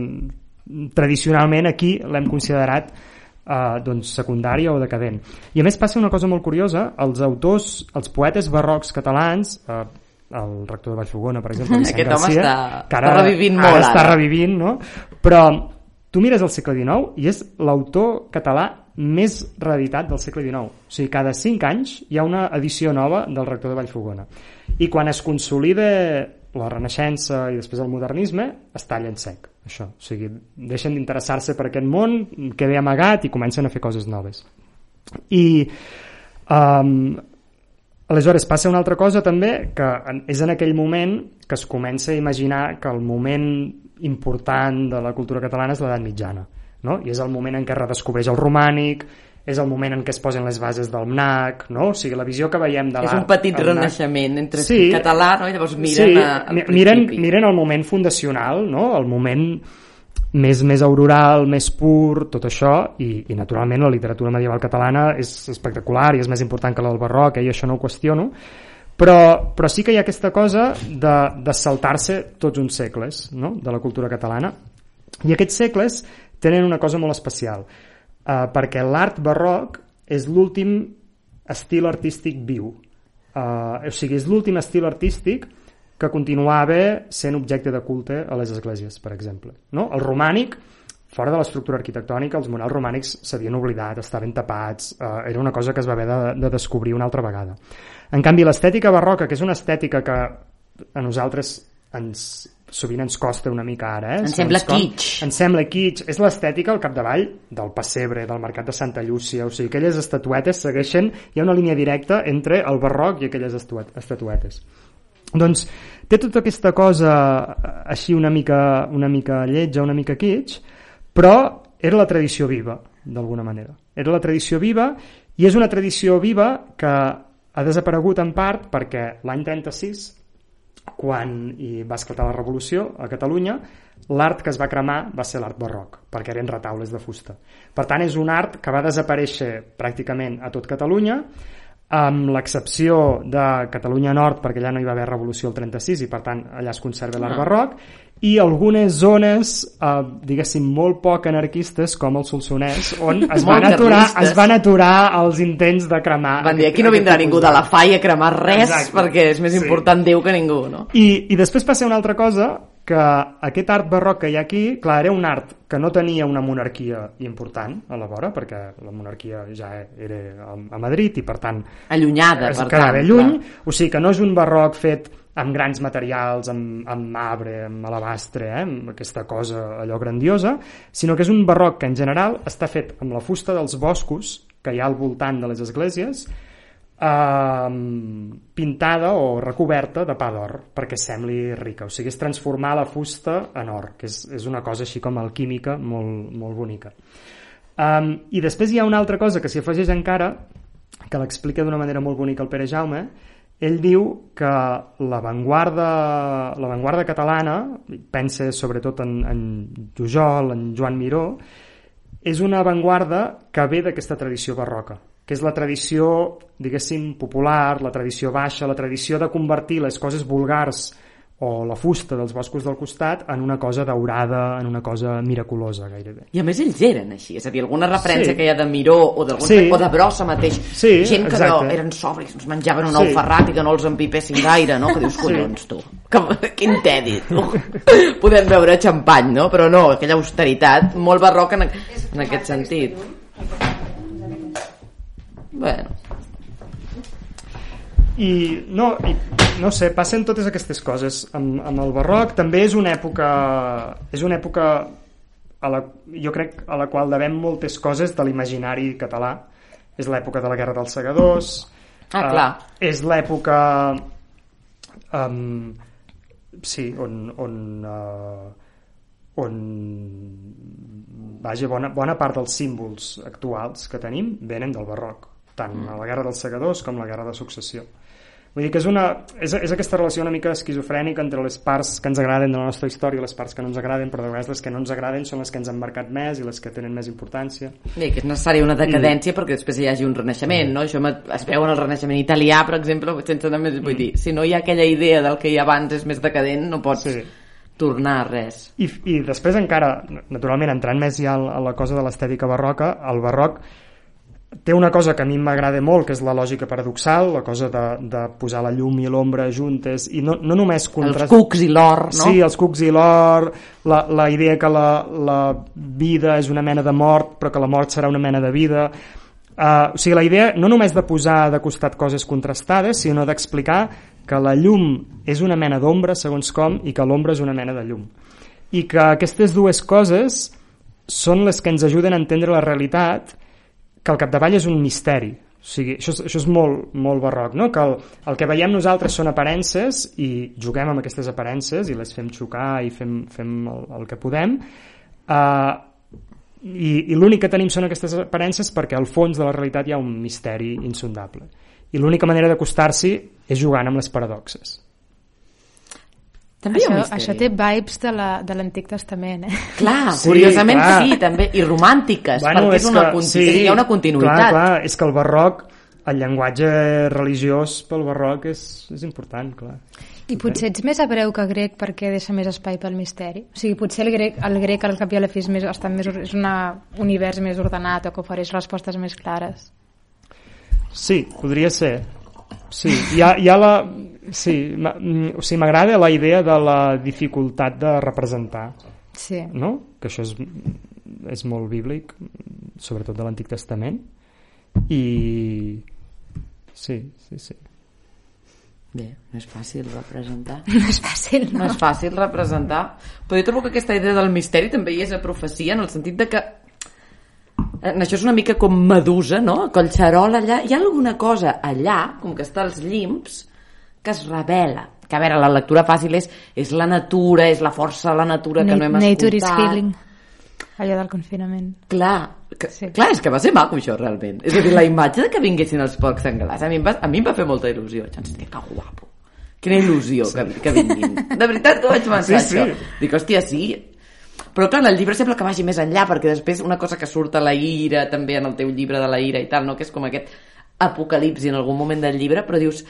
tradicionalment aquí l'hem considerat eh, doncs secundària o decadent. I a més passa una cosa molt curiosa, els autors, els poetes barrocs catalans, eh, el rector de Vallfogona, per exemple, Vicent Aquest home Garcia, està- que està revivint molt, ara. està ara. revivint, no? Però tu mires el segle XIX i és l'autor català més reeditat del segle XIX. O sigui, cada 5 anys hi ha una edició nova del rector de Vallfogona. I quan es consolida la Renaixença i després el modernisme, es talla en sec, això. O sigui, deixen d'interessar-se per aquest món, queda amagat i comencen a fer coses noves. I um, Aleshores, passa una altra cosa també, que és en aquell moment que es comença a imaginar que el moment important de la cultura catalana és l'edat mitjana, no? i és el moment en què es redescobreix el romànic, és el moment en què es posen les bases del MNAC, no? o sigui, la visió que veiem de És l'art... un petit renaixement entre Sí. català, no? I llavors miren sí, a, al mi- principi. miren, miren el moment fundacional, no? el moment més, més auroral, més pur, tot això, i, i naturalment la literatura medieval catalana és espectacular i és més important que la del barroc, eh? i això no ho qüestiono, però, però sí que hi ha aquesta cosa de, de saltar-se tots uns segles no? de la cultura catalana, i aquests segles tenen una cosa molt especial, eh, perquè l'art barroc és l'últim estil artístic viu. Uh, o sigui, és l'últim estil artístic que continuava sent objecte de culte a les esglésies, per exemple. No? El romànic, fora de l'estructura arquitectònica, els murals romànics s'havien oblidat, estaven tapats, uh, era una cosa que es va haver de, de descobrir una altra vegada. En canvi, l'estètica barroca, que és una estètica que a nosaltres ens, sovint ens costa una mica ara, eh? Ens sembla com, kitsch. Ens sembla kitsch. És l'estètica al capdavall del pessebre, del mercat de Santa Llúcia. O sigui, aquelles estatuetes segueixen... Hi ha una línia directa entre el barroc i aquelles estatuetes. Doncs té tota aquesta cosa eh, així una mica, una mica lletja, una mica kitsch, però era la tradició viva, d'alguna manera. Era la tradició viva i és una tradició viva que ha desaparegut en part perquè l'any 36 quan hi va esclatar la revolució a Catalunya, l'art que es va cremar va ser l'art barroc, perquè eren retaules de fusta. Per tant, és un art que va desaparèixer pràcticament a tot Catalunya, amb l'excepció de Catalunya Nord, perquè allà no hi va haver revolució el 36 i per tant allà es conserva l'art Ah. barroc, i algunes zones, eh, diguéssim, molt poc anarquistes, com el Solsonès, on es van, aturar, es van aturar els intents de cremar... Van dir, aquí no vindrà ningú de la FAI a cremar res Exacte. perquè és més Sí. important Déu que ningú, no? I, I després passa una altra cosa, que aquest art barroc que hi ha aquí, clar, era un art que no tenia una monarquia important a la vora, perquè la monarquia ja era a- Madrid i, per tant, Allunyada, per tant. lluny, clar. o sigui que no és un barroc fet amb grans materials, amb, amb marbre, amb alabastre, eh, amb aquesta cosa allò grandiosa, sinó que és un barroc que en general està fet amb la fusta dels boscos que hi ha al voltant de les esglésies, eh, pintada o recoberta de pa d'or perquè sembli rica, o sigui és transformar la fusta en or que és, és una cosa així com alquímica molt, molt bonica. Um, i després hi ha una altra cosa que s'hi afegeix encara que l'explica d'una manera molt bonica el Pere Jaume ell diu que l'avantguarda catalana pensa sobretot en, en Jujol, en Joan Miró és una avantguarda que ve d'aquesta tradició barroca que és la tradició, diguéssim, popular, la tradició baixa, la tradició de convertir les coses vulgars o la fusta dels boscos del costat en una cosa daurada, en una cosa miraculosa gairebé. I a més ells eren així, és a dir, alguna referència Sí. que hi ha de Miró o, Sí. o de Brossa mateix, Sí, gent que exacte. allò, eren sobris, ens menjaven un ou Sí. ferrat i que no els empipessin gaire, no? Que dius, collons, tu, que, quin tedi, tu. Podem beure xampany, no? Però no, aquella austeritat, molt barroca en, en aquest sentit. Bueno, I no, i, no sé, passen totes aquestes coses amb, amb el barroc. També és una època, és una època a la, jo crec a la qual devem moltes coses de l'imaginari català. És l'època de la Guerra dels Segadors. Ah, eh, clar. és l'època um, sí, on, on, uh, on vaja, bona, bona part dels símbols actuals que tenim venen del barroc, tant Mm. a la Guerra dels Segadors com la Guerra de Successió. Vull dir que és, una, és, és aquesta relació una mica esquizofrènica entre les parts que ens agraden de la nostra història i les parts que no ens agraden, però de vegades les que no ens agraden són les que ens han marcat més i les que tenen més importància. bé, que és necessària una decadència perquè després hi hagi un renaixement, no? Això es veu en el renaixement italià, per exemple, sense anar més... Vull dir, si no hi ha aquella idea del que hi ha abans és més decadent, no pots Sí. tornar a res. I, I després encara, naturalment, entrant més ja a la cosa de l'estètica barroca, el barroc té una cosa que a mi m'agrada molt, que és la lògica paradoxal, la cosa de, de posar la llum i l'ombra juntes, i no, no només Els contrast... cucs i l'or, no? Sí, els cucs i l'or, la, la idea que la, la vida és una mena de mort, però que la mort serà una mena de vida. Uh, o sigui, la idea no només de posar de costat coses contrastades, sinó d'explicar que la llum és una mena d'ombra, segons com, i que l'ombra és una mena de llum. I que aquestes dues coses són les que ens ajuden a entendre la realitat, que al capdavall és un misteri, O sigui, això, és, això és molt, molt barroc, no? que el, el que veiem nosaltres són aparences i juguem amb aquestes aparences i les fem xocar i fem, fem el, el que podem, uh, i, i l'únic que tenim són aquestes aparences perquè al fons de la realitat hi ha un misteri insondable. I l'única manera d'acostar-s'hi és jugant amb les paradoxes. També hi ha Això, un misteri. això té vibes de la- de l'Antic Testament, eh? Clar, Sí, curiosament clar. sí, també, i romàntiques, perquè és una, conti... hi ha una continuïtat. Clar, clar, és que el barroc, el llenguatge religiós pel barroc és, és important, clar. I potser ets més hebreu que grec perquè deixa més espai pel misteri? O sigui, potser el grec, el grec al cap i a la fi és, més, està més, és un univers més ordenat o que ofereix respostes més clares. Sí, podria ser. Sí, hi ha, hi ha la... Sí, mm, o sigui, m'agrada la idea de la dificultat de representar, Sí. no? Que això és, és molt bíblic, sobretot de l'Antic Testament. I... Sí, sí, sí. Bé, no és fàcil representar. No és fàcil, No no? és fàcil representar. Però jo trobo que aquesta idea del misteri també hi és a profecia, en el sentit de que en això és una mica com Medusa, no? A Collserol allà. Hi ha alguna cosa allà, com que està als llims, que es revela. Que, a veure, la lectura fàcil és, és la natura, és la força de la natura que no hem Nature is escoltat. healing. Allò del confinament. Clar, que, Sí. clar, és que va ser maco això realment. És a dir, la imatge de que vinguessin els porcs senglars, a mi em va, a mi em va fer molta il·lusió. Vaig pensar, que guapo. Quina il·lusió sí. que, que vinguin. De veritat que vaig pensar Sí, sí. això. Dic, hòstia, sí. Però clar, en el llibre sembla que vagi més enllà, perquè després una cosa que surt a la ira, també en el teu llibre de la ira i tal, no? que és com aquest apocalipsi en algun moment del llibre, però dius,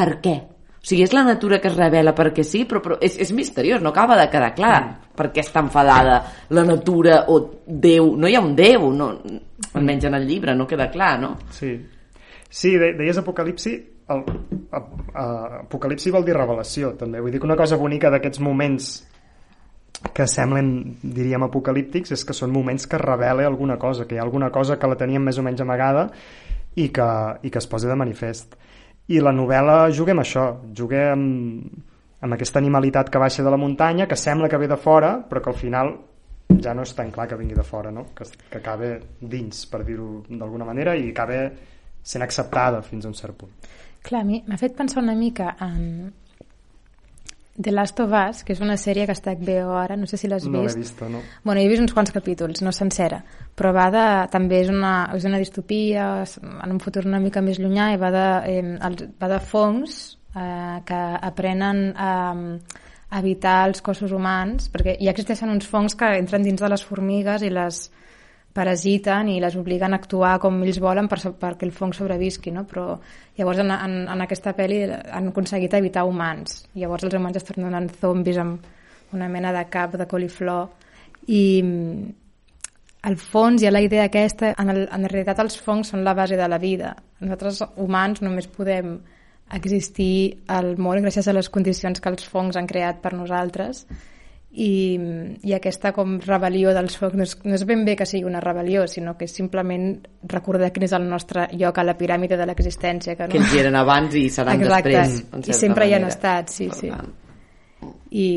per què? O sigui, és la natura que es revela perquè sí, però, però és, és misteriós, no acaba de quedar clar mm. per què està enfadada la natura o Déu. No hi ha un Déu, no, almenys en el llibre, no queda clar, no? Sí, sí de, deies apocalipsi, el, a, a, apocalipsi vol dir revelació, també. Vull dir que una cosa bonica d'aquests moments que semblen, diríem, apocalíptics és que són moments que revela alguna cosa, que hi ha alguna cosa que la teníem més o menys amagada i que, i que es posa de manifest. I la novel·la juga amb això, juga amb, amb aquesta animalitat que baixa de la muntanya, que sembla que ve de fora, però que al final ja no és tan clar que vingui de fora, no? que, que acaba dins, per dir-ho d'alguna manera, i acaba sent acceptada fins a un cert punt. Clar, mi m'ha fet pensar una mica en The Last of Us, que és una sèrie que està a HBO ara, no sé si l'has No l'he vist. vist, no? Bueno, he vist uns quants capítols, no sencera, però va de, també és una, és una distopia en un futur una mica més llunyà i va de, eh, el, va de fongs eh, que aprenen a, a evitar els cossos humans, perquè ja existeixen uns fongs que entren dins de les formigues i les parasiten i les obliguen a actuar com ells volen per, perquè el fong sobrevisqui, no? però llavors en, en, en aquesta pel·li han aconseguit evitar humans. Llavors els humans es tornen zombis amb una mena de cap de coliflor i mm, al fons hi ha la idea aquesta, en, el, en realitat els fongs són la base de la vida. Nosaltres humans només podem existir al món gràcies a les condicions que els fongs han creat per nosaltres i, i aquesta com rebel·lió dels focs no és, no és ben bé que sigui una rebel·lió sinó que és simplement recordar quin és el nostre lloc a la piràmide de l'existència que, no? Que ells hi eren abans i seran Exacte. després. I sempre hi han manera. estat, sí, Per sí. tant, i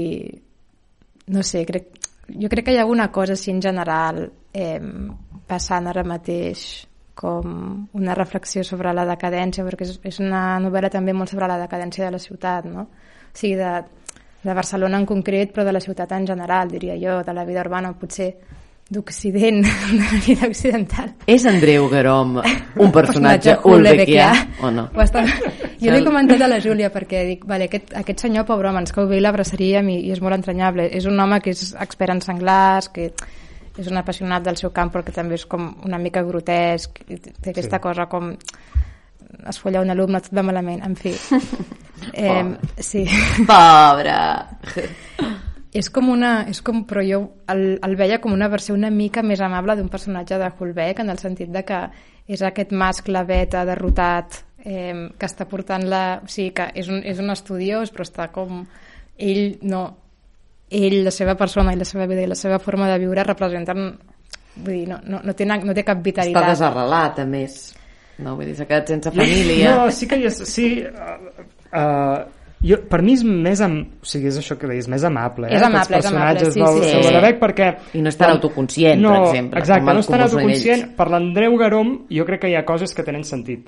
no sé, crec, jo crec que hi ha alguna cosa així en general eh, passant ara mateix com una reflexió sobre la decadència, perquè és, és una novel·la també molt sobre la decadència de la ciutat, no? O sigui, de, de Barcelona en concret, però de la ciutat en general, diria jo, de la vida urbana, potser d'Occident, de la vida occidental. És Andreu Garom un personatge ulbequià o no? Ho està... Jo l'he comentat a la Júlia perquè dic, vale, aquest, aquest senyor, pobre home, ens cau bé i l'abraçaria i, i és molt entranyable. És un home que és expert en senglars, que és un apassionat del seu camp però que també és com una mica grotesc, té aquesta Sí. cosa com es folla un alumne, tot va malament, en fi. Eh, sí. Pobre! És com una... És com, però jo el, el veia com una versió una mica més amable d'un personatge de Hulbeck, en el sentit de que és aquest mascle beta derrotat eh, que està portant la... O sigui, que és un, és un estudiós, però està com... Ell no... Ell, la seva persona i la seva vida i la seva forma de viure representen... Vull dir, no, no, no, té, no té cap Està vitalitat. desarrelat, a més. No, vull dir, s'ha quedat sense família. No, sí que hi és... Sí, uh, uh, jo, per mi és més am... o sigui, és això que deies, més amable eh? És amable, Els és amable, personatges sí, del, sí, del perquè I no és tan autoconscient, no, per exemple, exacte, no és tan Comú són autoconscient ells. per l'Andreu Garom jo crec que hi ha coses que tenen sentit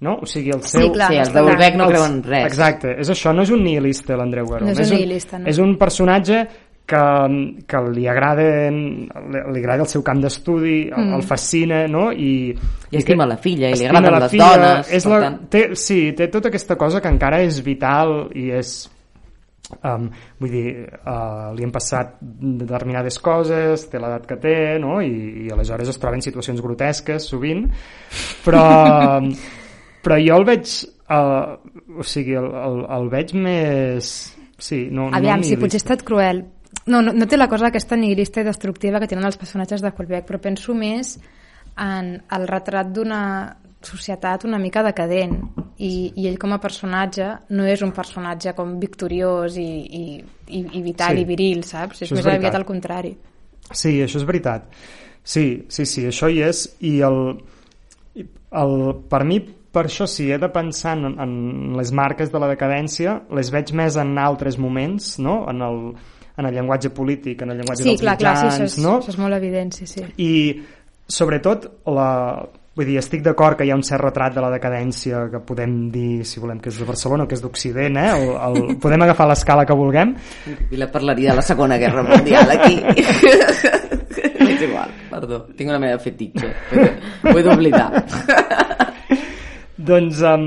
no? o sigui, el seu... Sí, clar, Sí, els de Ulbec no creuen res. Exacte, és això, no és un nihilista l'Andreu Garó. No és un nihilista, no. És un personatge que, que li agrada li, li agrada el seu camp d'estudi, el, Mm. el fascina, no? I, I estima la filla, i li agraden la les filla, dones, És la, tant. té, sí, té tota aquesta cosa que encara és vital i és Um, vull dir, uh, li han passat determinades coses, té l'edat que té, no? I, i aleshores es troba en situacions grotesques sovint, però, però jo el veig, uh, o sigui, el, el, el veig més... Sí, no, Aviam, no si potser he estat cruel. No, no, no té la cosa aquesta nihilista i destructiva que tenen els personatges de Colbeck, però penso més en el retrat d'una societat una mica decadent i, i ell com a personatge no és un personatge com victoriós i, i, i, i vital Sí. i viril, saps? És és més veritat. aviat al contrari. Sí, això és veritat. Sí, sí, sí, això hi és i el, el, per mi per això sí, he de pensar en, en les marques de la decadència, les veig més en altres moments, no? en, el, en el llenguatge polític, en el llenguatge Sí, dels clar, clar, sí, mitjans, això és, no? això és molt evident, sí, sí. i sobretot la, vull dir, estic d'acord que hi ha un cert retrat de la decadència que podem dir, si volem, que és de Barcelona o que és d'Occident, eh? el, el, podem agafar l'escala que vulguem I la parlaria de la Segona Guerra Mundial aquí. és igual, perdó. Tinc una meva fetitxe. Ho he d'oblidar. doncs um,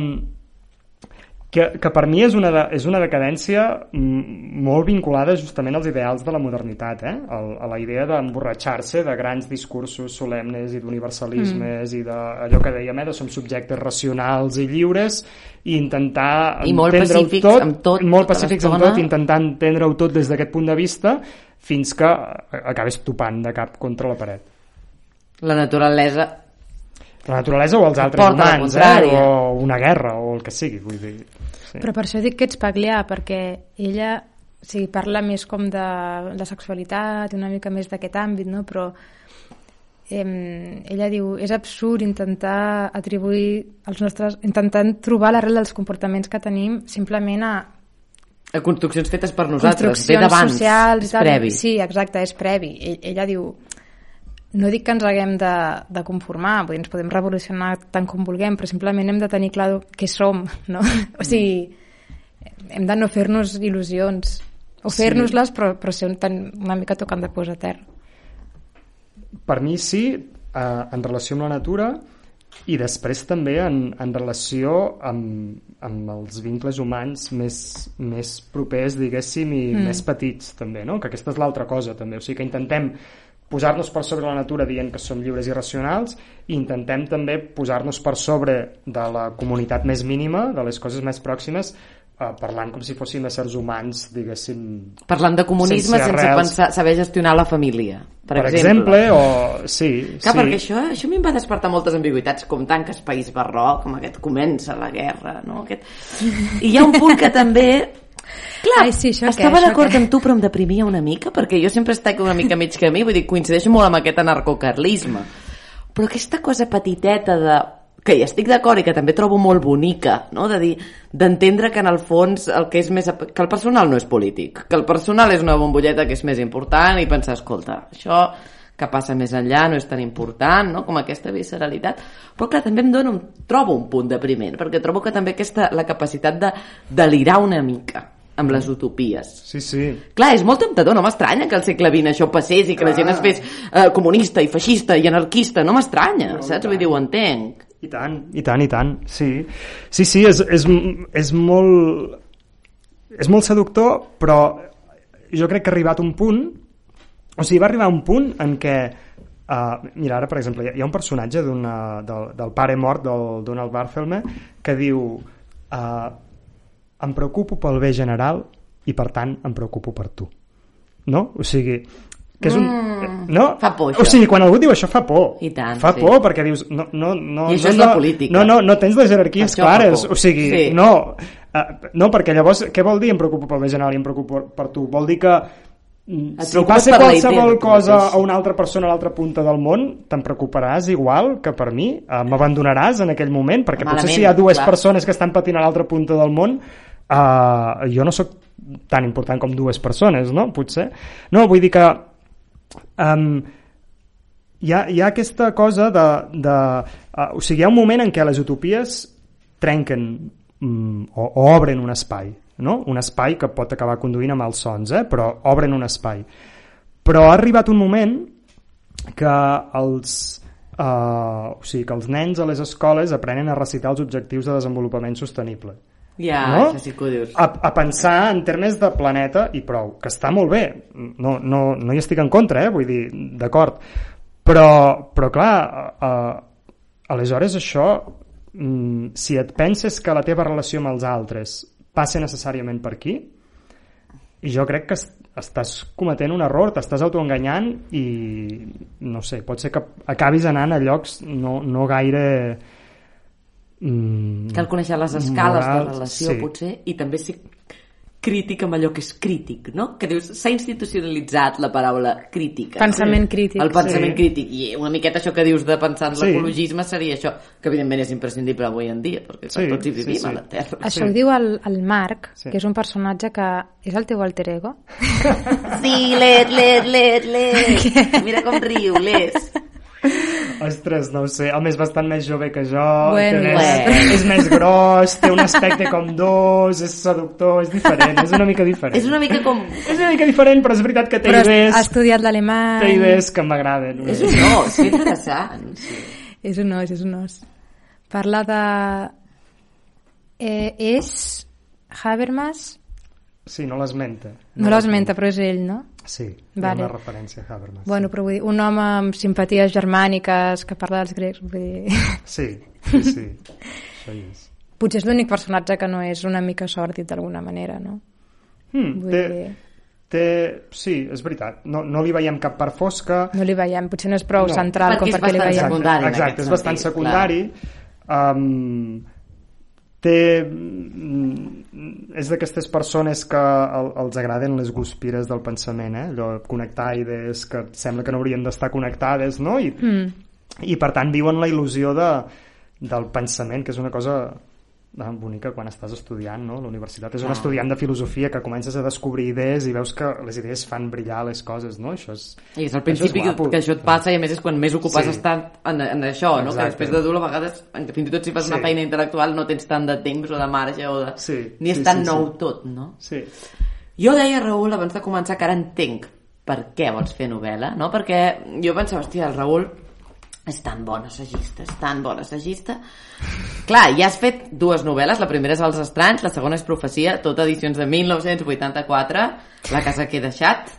que, que per mi és una, de, és una decadència mm, molt vinculada justament als ideals de la modernitat, eh? El, a la idea d'emborratxar-se de grans discursos solemnes i d'universalismes mm. i d'allò que dèiem, eh? de som subjectes racionals i lliures i intentar I molt pacífics tot, amb tot, molt pacífics amb tot, intentant entendre-ho tot des d'aquest punt de vista fins que acabes topant de cap contra la paret. La naturalesa La naturalesa o els altres humans, eh? o una guerra, o el que sigui, vull dir. Sí. Però per això dic que ets paglià, perquè ella o sigui, parla més com de la sexualitat, una mica més d'aquest àmbit, no? però eh, ella diu és absurd intentar atribuir els nostres, intentant trobar l'arrel dels comportaments que tenim simplement a a construccions fetes per nosaltres, ve d'abans, socials és previ. Sí, exacte, és previ. Ell, ella diu no dic que ens haguem de, de conformar, vull dir, ens podem revolucionar tant com vulguem, però simplement hem de tenir clar què som, no? O sigui, hem de no fer-nos il·lusions, o Sí. fer-nos-les, però, però ser un, una mica tocant de peus a terra. Per mi sí, eh, en relació amb la natura i després també en, en relació amb, amb els vincles humans més, més propers, diguéssim, i mm. més petits també, no? que aquesta és l'altra cosa també, o sigui que intentem posar-nos per sobre la natura dient que som lliures i racionals i intentem també posar-nos per sobre de la comunitat més mínima, de les coses més pròximes, eh, parlant com si fóssim éssers humans, diguéssim, Parlant de comunisme Sense sense, pensar, saber gestionar la família, per, per exemple, o... Sí, Clar, sí. perquè això, això a mi em va despertar moltes ambigüitats, com tanques País Barroc, com aquest comença la guerra, no? Aquest... I hi ha un punt que també... Clar, Ai, sí, això estava d'acord amb tu, però em deprimia una mica, perquè jo sempre estic una mica mig camí, vull dir, coincideixo molt amb aquest anarcocarlisme. Però aquesta cosa petiteta de que hi estic d'acord i que també trobo molt bonica, no? de dir, d'entendre que en el fons el que és més... que el personal no és polític, que el personal és una bombolleta que és més important i pensar, escolta, això que passa més enllà no és tan important, no? com aquesta visceralitat. Però clar, també em dona un, trobo un punt depriment, perquè trobo que també aquesta, la capacitat de delirar una mica amb les utopies. Sí, sí. Clar, és molt temptador, no m'estranya que al segle XX això passés i que la gent es fes eh, comunista i feixista i anarquista, no m'estranya, saps? Vull dir, ho entenc. I tant, i tant, i tant, sí. Sí, sí, és, és, és molt... És molt seductor, però jo crec que ha arribat un punt... O sigui, va arribar un punt en què... Uh, mira, ara, per exemple, hi ha un personatge del, del pare mort del Donald Barthelme que diu uh, em preocupo pel bé general i, per tant, em preocupo per tu. No? O sigui, que és un... Mm, no? fa por, O això. sigui, quan algú diu això fa por. I tant, fa sí. por perquè dius... No, no, no, I això no, és la no, política. No, no, no tens les jerarquies Això clares. O sigui, Sí. no... Uh, no, perquè llavors, què vol dir em preocupo pel bé general i em preocupo per, tu? Vol dir que mm, Et si passa qualsevol cosa a una altra persona a l'altra punta del món, te'n preocuparàs igual que per mi? Uh, M'abandonaràs en aquell moment? Perquè potser Malament, si hi ha dues clar. persones que estan patint a l'altra punta del món, uh, jo no sóc tan important com dues persones, no? Potser. No, vull dir que um, hi, ha, hi ha aquesta cosa de... de uh, o sigui, hi ha un moment en què les utopies trenquen mm, o, o obren un espai, no? Un espai que pot acabar conduint a malsons, eh? però obren un espai. Però ha arribat un moment que els, uh, o sigui, que els nens a les escoles aprenen a recitar els objectius de desenvolupament sostenible. Ja, No? això sí que ho dius. A, a pensar en termes de planeta i prou, que està molt bé, no, no, no hi estic en contra, eh? vull dir, d'acord, però, però clar, uh, aleshores això, mm, si et penses que la teva relació amb els altres passa necessàriament per aquí, i jo crec que est- estàs cometent un error, t'estàs autoenganyant i no sé, pot ser que acabis anant a llocs no, no gaire mm, Cal conèixer les escales Moral, de relació, sí. potser, i també ser crític amb allò que és crític, no? Que dius, s'ha institucionalitzat la paraula crítica. Pensament crític. El pensament Sí. crític. I una miqueta això que dius de pensar en Sí. l'ecologisme seria això, que evidentment és imprescindible avui en dia, perquè Sí, tots hi sí, vivim sí. a la Terra. Això Sí. ho diu el, el Marc, Sí. que és un personatge que és el teu alter ego. Sí, let, let, let, let. Mira com riu, les. Ostres, no ho sé, home, és bastant més jove que jo, Bueno, té més, bueno. és més gros, té un aspecte com dos, és seductor, és diferent, és una mica diferent. És una mica com... És una mica diferent, però és veritat que té Però idees, ha estudiat té l'alemany. idees que m'agraden. És un os, que interessant. Sí. És un os, és un os. Parla de... Eh, és Habermas? Sí, no l'esmenta. No l'esmenta, però és ell, no? Sí, Vale. hi ha una referència a Habermas. Bueno, però vull dir, un home amb simpaties germàniques que parla dels grecs, vull dir... Sí, sí, sí. Això hi és. Potser és l'únic personatge que no és una mica sòrdid d'alguna manera, no? Hmm, Vull té, dir, té, sí, és veritat. No, no li veiem cap part fosca. no li veiem, potser no és prou No, central com perquè és perquè li bastant veiem. secundari. Exacte, aquest és bastant sentit, secundari. Um, té... mm, És d'aquestes persones que el, els agraden les guspires del pensament, eh? Allò, connectar idees que sembla que no haurien d'estar connectades, no? I, Mm. i per tant viuen la il·lusió de, del pensament, que és una cosa bonica quan estàs estudiant, no? La universitat és un Ah. estudiant de filosofia que comences a descobrir idees i veus que les idees fan brillar les coses, no? Això és, I és això principi és que, guapo. que això et passa i a més és quan més ocupes Sí. estar en, en això, no? Que Exacte. després de dur a vegades, que fins i tot si fas una Sí. feina intel·lectual no tens tant de temps o de marge o de... Sí, ni és sí, tan sí, nou sí. tot, no? Sí. Jo deia, Raül, abans de començar, que ara entenc per què vols fer novel·la, no? Perquè jo pensava, hòstia, el Raül és tan bon assagista, és tan bon assagista. Clar, ja has fet dues novel·les, la primera és Els estranys, la segona és Profecia, tot edicions de 1984, La casa que he deixat.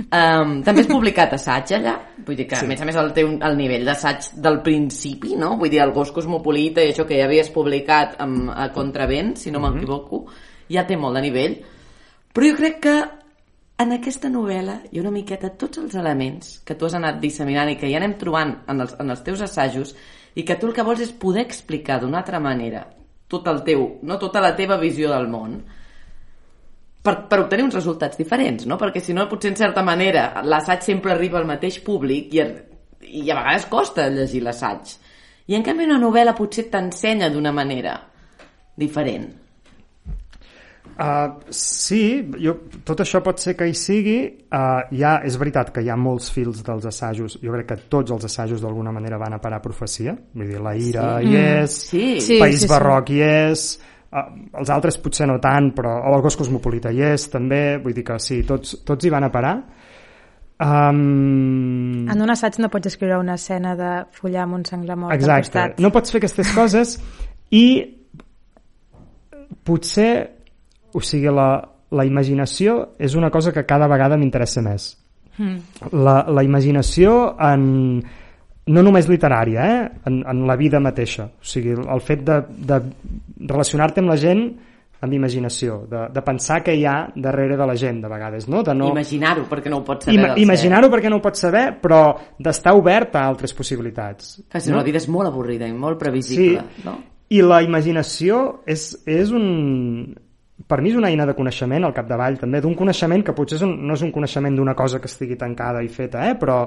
Um, també has publicat assaig allà, vull dir que sí. a més a més el teu el nivell d'assaig del principi, no? Vull dir, el gos cosmopolita i això que ja havies publicat amb, a Contravent, si no m'equivoco, ja té molt de nivell. Però jo crec que en aquesta novel·la hi ha una miqueta tots els elements que tu has anat disseminant i que ja anem trobant en els, en els teus assajos i que tu el que vols és poder explicar d'una altra manera tot el teu, no tota la teva visió del món per, per obtenir uns resultats diferents, no? Perquè si no, potser en certa manera l'assaig sempre arriba al mateix públic i, i a vegades costa llegir l'assaig. I en canvi una novel·la potser t'ensenya d'una manera diferent. Uh, sí, jo, tot això pot ser que hi sigui. Uh, hi ha, és veritat que hi ha molts fils dels assajos. Jo crec que tots els assajos d'alguna manera van a parar a profecia. Vull dir, la ira sí. hi és, Sí. Sí. País sí. Barroc hi és, uh, els altres potser no tant, però el Gos Cosmopolita hi és també. Vull dir que sí, tots, tots hi van a parar. Um, En un assaig no pots escriure una escena de follar amb un senglar mort al Exacte, costat. no pots fer aquestes coses i potser o sigui, la, la imaginació és una cosa que cada vegada m'interessa més Mm. la, la imaginació en, no només literària, eh? en, en la vida mateixa. O sigui, el fet de, de relacionar-te amb la gent amb imaginació, de, de pensar què hi ha darrere de la gent, de vegades, no? De no... Imaginar-ho, perquè no ho pots saber Ima Imaginar-ho perquè no ho pots saber, però d'estar obert a altres possibilitats. Que si no, la vida és molt avorrida i molt previsible, no? I la imaginació és, és un... Per mi és una eina de coneixement al capdavall, també, d'un coneixement que potser és un, no és un coneixement d'una cosa que estigui tancada i feta, eh? però,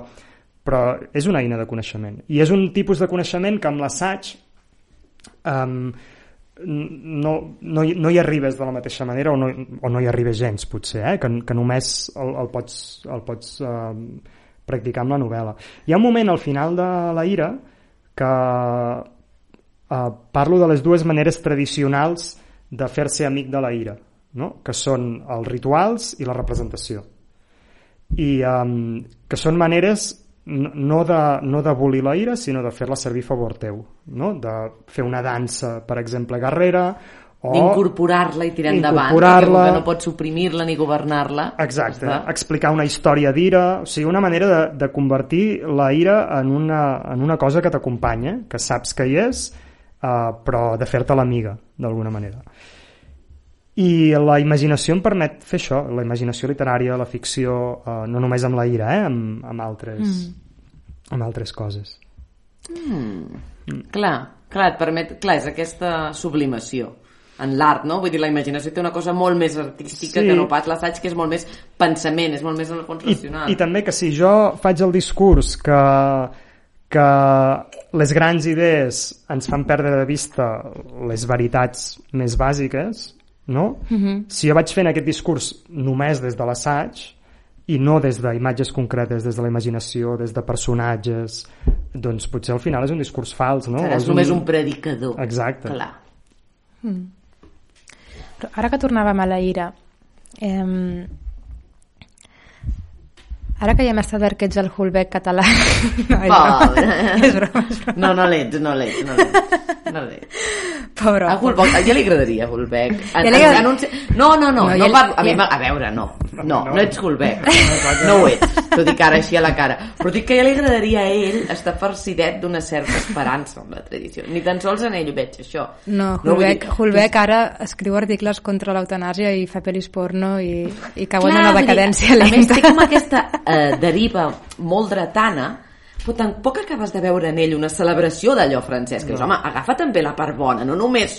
però és una eina de coneixement. I és un tipus de coneixement que amb l'assaig um, no, no, no hi arribes de la mateixa manera o no, o no hi arribes gens potser, eh? que, que només el, el pots, el pots eh, practicar amb la novel·la. Hi ha un moment al final de la ira que eh, parlo de les dues maneres tradicionals de fer-se amic de la ira, no? que són els rituals i la representació i um, que són maneres no de, no d'abolir la ira, sinó de fer-la servir a favor teu, no? de fer una dansa, per exemple, guerrera, o... D'incorporar-la i tirar endavant, Incorporar-la. que no pots suprimir-la ni governar-la. Exacte, Està. explicar una història d'ira, o sigui, una manera de, de convertir la ira en una, en una cosa que t'acompanya, que saps que hi és, uh, però de fer-te l'amiga, d'alguna manera. I la imaginació em permet fer això, la imaginació literària, la ficció, uh, no només amb la ira, eh, amb, amb, altres, mm. amb altres coses. Clar, clar, et permet... Clar, és aquesta sublimació en l'art, no? Vull dir, la imaginació té una cosa molt més artística Sí. que no pas l'assaig, que és molt més pensament, és molt més en el fons I, racional. I també que si jo faig el discurs que, que les grans idees ens fan perdre de vista les veritats més bàsiques, no? Mm -hmm. Si jo vaig fent aquest discurs només des de l'assaig i no des d'imatges concretes, des de la imaginació, des de personatges, doncs potser al final és un discurs fals, no? Seràs És només un predicador. Exacte. Clar. Però ara que tornàvem a la ira, eh, ara que ja hem establert que ets el Hulbeck català... no, és broma. Pobre. és broma, és broma. No, no l'ets, no l'ets, no l'ets. No l'ets. Pobre. A Hulbeck, ja li agradaria Hulbeck. Ja li en, agrada- anunci... No, no, no, No, no, parlo... A, mi, a veure, no. No, No. no ets Hulbeck. No ho ets. T'ho dic ara així a la cara. Però dic que ja li agradaria a ell estar farcidet d'una certa esperança amb la tradició. Ni tan sols en ell ho veig, això. No, Hulbeck, dir- Hulbeck ara escriu articles contra l'eutanàsia i fa pel·lis porno i, i cau en Clar, una decadència A més, lenta. té com aquesta eh, deriva molt dretana, però tampoc acabes de veure en ell una celebració d'allò francès, que dius, home, agafa també la part bona, no només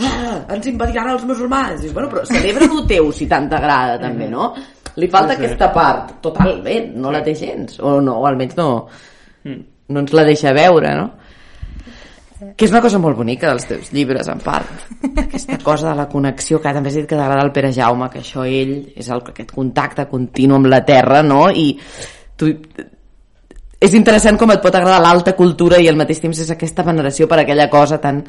ah, ens invadiran els musulmans. Dius, bueno, però celebra el teu si tant t'agrada també, no? Li falta Sí, sí. aquesta part, totalment, no la té gens, o no, o almenys no, no ens la deixa veure, no? Que és una cosa molt bonica dels teus llibres, en part. Aquesta cosa de la connexió, que també has dit que t'agrada el Pere Jaume, que això ell és el, aquest contacte continu amb la terra, no? I tu, és interessant com et pot agradar l'alta cultura i al mateix temps és aquesta veneració per aquella cosa tan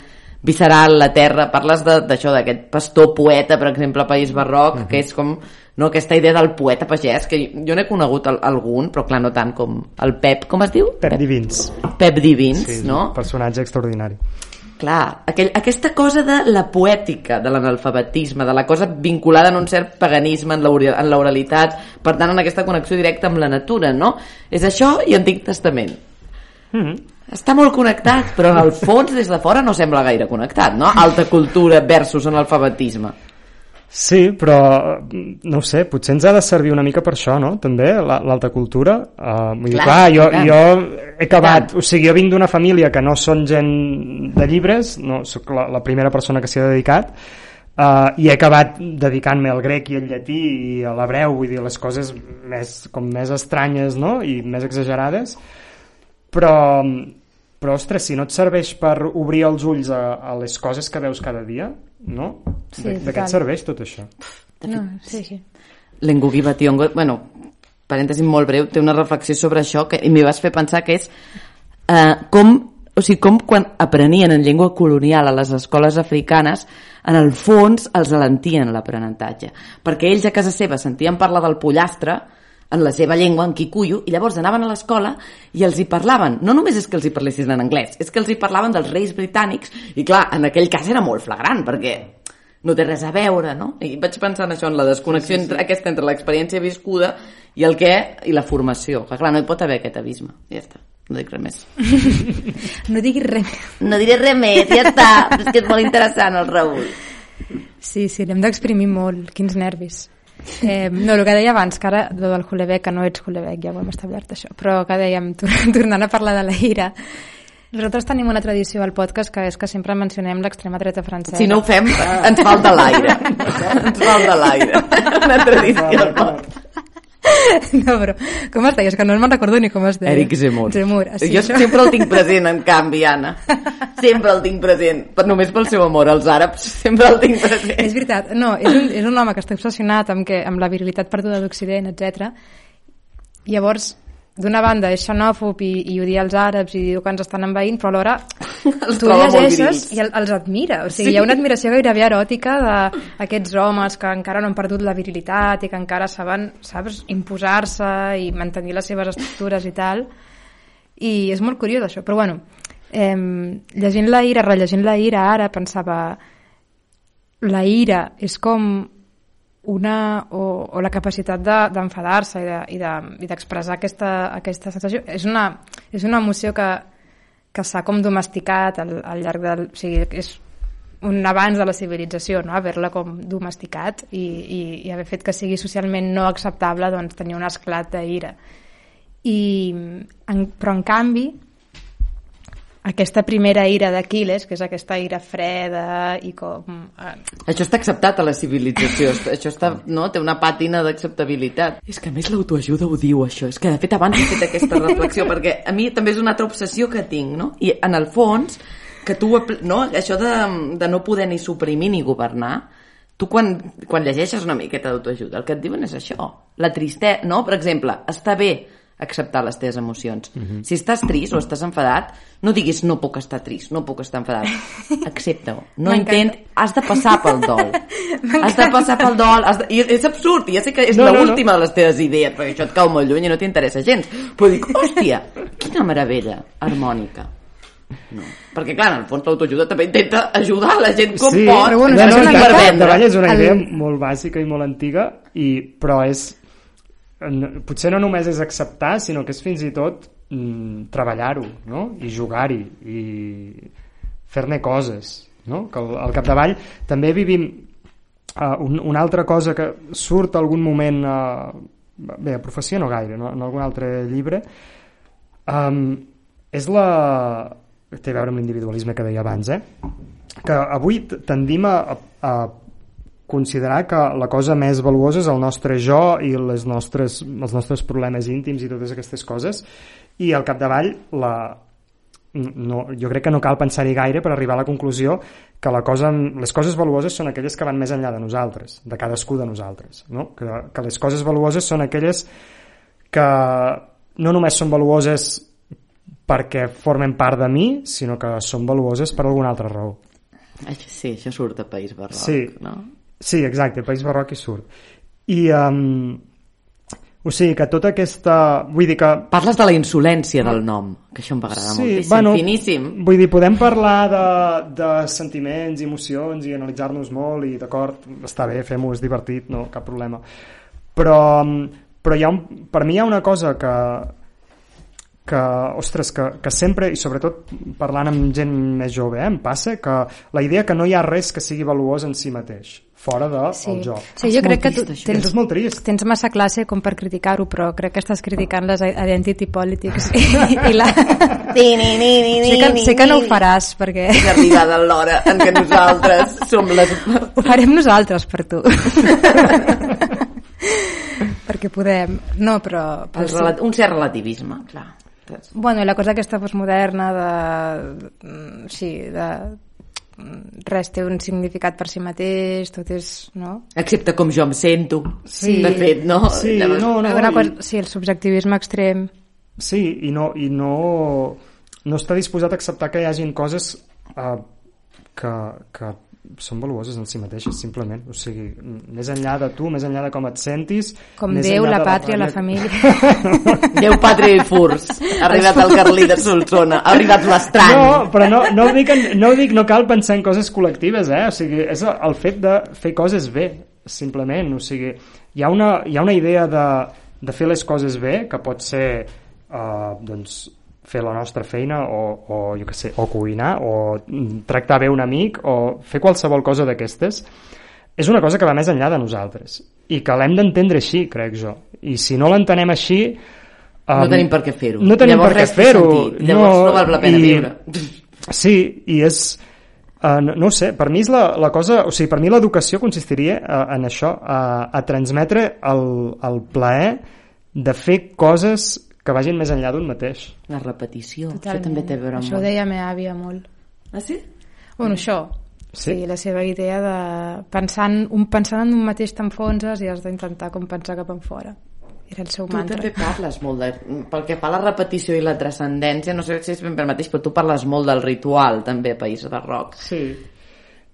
visceral, la terra. Parles de- d'això, d'aquest pastor poeta, per exemple, a País Barroc, que és com no, aquesta idea del poeta pagès, que jo n'he conegut al, algun, però clar, no tant com el Pep, com es diu? Pep Divins. Pep Divins, Sí, no? un personatge extraordinari. Clar, aquell, aquesta cosa de la poètica, de l'analfabetisme, de la cosa vinculada en un cert paganisme, en l'oralitat, per tant, en aquesta connexió directa amb la natura, no? És això i Antic Testament. Mm -hmm. Està molt connectat, però en el fons, des de fora, no sembla gaire connectat, no? Alta cultura versus analfabetisme. Sí, però no ho sé, potser ens ha de servir una mica per això, no? També, la- l'alta cultura. Uh, vull dir, Clar, clar, jo, tant. jo he acabat, tant. o sigui, jo vinc d'una família que no són gent de llibres, no, sóc la, la primera persona que s'hi ha dedicat, uh, i he acabat dedicant-me al grec i al llatí i a l'hebreu, vull dir, les coses més, com més estranyes, no?, i més exagerades, però, però ostres, si no et serveix per obrir els ulls a, a les coses que veus cada dia, no? Sí, de, de què et serveix tot això? No, sí, sí. L'Engugui Bationgo, bueno, parèntesi molt breu, té una reflexió sobre això que i m'hi vas fer pensar que és eh, com, o sigui, com quan aprenien en llengua colonial a les escoles africanes, en el fons els alentien l'aprenentatge. Perquè ells a casa seva sentien parlar del pollastre en la seva llengua, en kikuyu, i llavors anaven a l'escola i els hi parlaven. No només és que els hi parlessin en anglès, és que els hi parlaven dels reis britànics, i clar, en aquell cas era molt flagrant, perquè no té res a veure, no? I vaig pensar en això, en la desconnexió sí, sí, sí. Entre, aquesta entre l'experiència viscuda i el què i la formació. Que clar, no hi pot haver aquest abisme. Ja està, no dic res més. No diguis res. No diré res més, ja està. És que és molt interessant el Raül. Sí, sí, l'hem d'exprimir molt. Quins nervis. Eh, no, el que deia abans, que ara, lo del Hulebec, que no ets Hulebec, ja ho hem establert això, però que dèiem, tor- tornant a parlar de la ira, nosaltres tenim una tradició al podcast que és que sempre mencionem l'extrema dreta francesa. Si no ho fem, ens falta l'aire. ens falta l'aire. Una tradició al podcast. no, però com es deia? És que no me'n recordo ni com es deia. Eric Zemmour. Zemmour, ah, sí, jo això. sempre el tinc present, en canvi, Anna. Sempre el tinc present. Per, només pel seu amor als àrabs, sempre el tinc present. És veritat, no, és un, és un home que està obsessionat amb, que, amb la virilitat perduda d'Occident, etc. Llavors, d'una banda és xenòfob i, i odia els àrabs i diu que ens estan envaint, però alhora Els tu llegeixes i el, els admira. O sigui, Sí. hi ha una admiració gairebé eròtica d'aquests homes que encara no han perdut la virilitat i que encara saben, saps, imposar-se i mantenir les seves estructures i tal. I és molt curiós això. Però bueno, eh, llegint la ira, rellegint la ira ara, pensava la ira és com una, o, o la capacitat de- d'enfadar-se de, i de- i d'expressar de, aquesta, aquesta sensació és una, és una emoció que, que s'ha com domesticat al, al llarg del... O sigui, és un abans de la civilització, no? haver-la com domesticat i, i, i haver fet que sigui socialment no acceptable doncs, tenir un esclat d'ira. I, en, però en canvi, aquesta primera ira d'Aquiles, que és aquesta ira freda i com... Eh, Això està acceptat a la civilització, això està, no? té una pàtina d'acceptabilitat. És que a més l'autoajuda ho diu, això. És que, de fet, abans he fet aquesta reflexió, perquè a mi també és una altra obsessió que tinc, no? I, en el fons, que tu, no? això de, de no poder ni suprimir ni governar, tu quan, quan llegeixes una miqueta d'autoajuda, el que et diuen és això. La tristesa, no? Per exemple, està bé acceptar les teves emocions. Si estàs trist o estàs enfadat, no diguis no puc estar trist, no puc estar enfadat. Accepta-ho. No intent... Has de passar pel dol. has de passar pel dol. Has de... I és absurd, i ja sé que és No, no, no, no. l'última de les teves idees, perquè això et cau molt lluny i no t'interessa gens. Però dic, hòstia, quina meravella harmònica. No. Perquè, clar, en el fons l'autoajuda també intenta ajudar la gent com sí, pot. però bueno, no, no, és una davall és una el- idea molt bàsica i molt antiga, i, però és potser no només és acceptar, sinó que és fins i tot mm, treballar-ho, no? I jugar-hi, i fer-ne coses, no? Que al, al capdavall també vivim uh, un, una altra cosa que surt algun moment uh, bé, a professió no gaire, no? en algun altre llibre um, és la té a veure amb l'individualisme que deia abans eh? que avui tendim a, a considerar que la cosa més valuosa és el nostre jo i les nostres, els nostres problemes íntims i totes aquestes coses i al capdavall la, no, jo crec que no cal pensar-hi gaire per arribar a la conclusió que la cosa, les coses valuoses són aquelles que van més enllà de nosaltres, de cadascú de nosaltres. No? Que, que les coses valuoses són aquelles que no només són valuoses perquè formen part de mi, sinó que són valuoses per alguna altra raó. Sí, això surt a País Barroc, Sí. no? Sí, exacte, País Barroc hi surt. I, um, o sigui, que tota aquesta... Vull dir que... Parles de la insolència del nom, que això em va agradar moltíssim. bueno, Finíssim. Vull dir, podem parlar de, de sentiments emocions i analitzar-nos molt i d'acord, està bé, fem-ho, és divertit, no, cap problema. Però, però hi ha un, per mi hi ha una cosa que, que, ostres, que, que sempre, i sobretot parlant amb gent més jove, eh, em passa que la idea que no hi ha res que sigui valuós en si mateix, fora del de, Sí. el jo. sí, És jo molt crec que tu trist, tens, és molt trist. tens massa classe com per criticar-ho, però crec que estàs criticant les identity politics i, i la... Ni, ni, ni, ni, sé, que, sé que no ho faràs, perquè És arribada l'hora en què nosaltres som les... ho farem nosaltres per tu. perquè podem. No, però... però relat... Un cert relativisme, clar. Bueno, la cosa aquesta postmoderna de... mm, Sí, de... mm, Res té un significat per si mateix, tot és... No? Excepte com jo em sento. Sí. De fet, no? Sí, Llavors- no, no, i- cosa, sí, el subjectivisme extrem. Sí, i no, i no, no està disposat a acceptar que hi hagin coses uh, que, que són valuoses en si mateixes, simplement. O sigui, més enllà de tu, més enllà de com et sentis... Com més Déu, la pàtria, la ràbia- família. Déu, pàtria i furs. Ha arribat el Carlí de Solsona. Ha arribat l'estrany. No, però no, no, ho dic, no ho dic, no cal pensar en coses col·lectives, eh? O sigui, és el fet de fer coses bé, simplement. O sigui, hi ha una, hi ha una idea de, de fer les coses bé, que pot ser uh, doncs, fer la nostra feina o, o jo què sé, o cuinar o mm, tractar bé un amic o fer qualsevol cosa d'aquestes és una cosa que va més enllà de nosaltres i que l'hem d'entendre així, crec jo i si no l'entenem així No um, tenim per què fer-ho. no tenim Llavors per què fer-ho. Llavors no val la pena viure. Sí, i és... Uh, no, no ho sé, per mi és la, la cosa... O sigui, per mi l'educació consistiria uh, en això, uh, a transmetre el, el plaer de fer coses que vagin més enllà d'un mateix. La repetició, Totalment. això també té a veure amb... Això ho deia meva àvia molt. Ah, sí? Bueno, això. Sí? Sí, la seva idea de pensant, un, pensant en un mateix t'enfonses i has d'intentar com pensar cap en fora. Era el seu Tu mantra. també parles molt de... Pel que fa a la repetició i la transcendència, no sé si és ben per mateix, però tu parles molt del ritual, també, a País de Rock. Sí.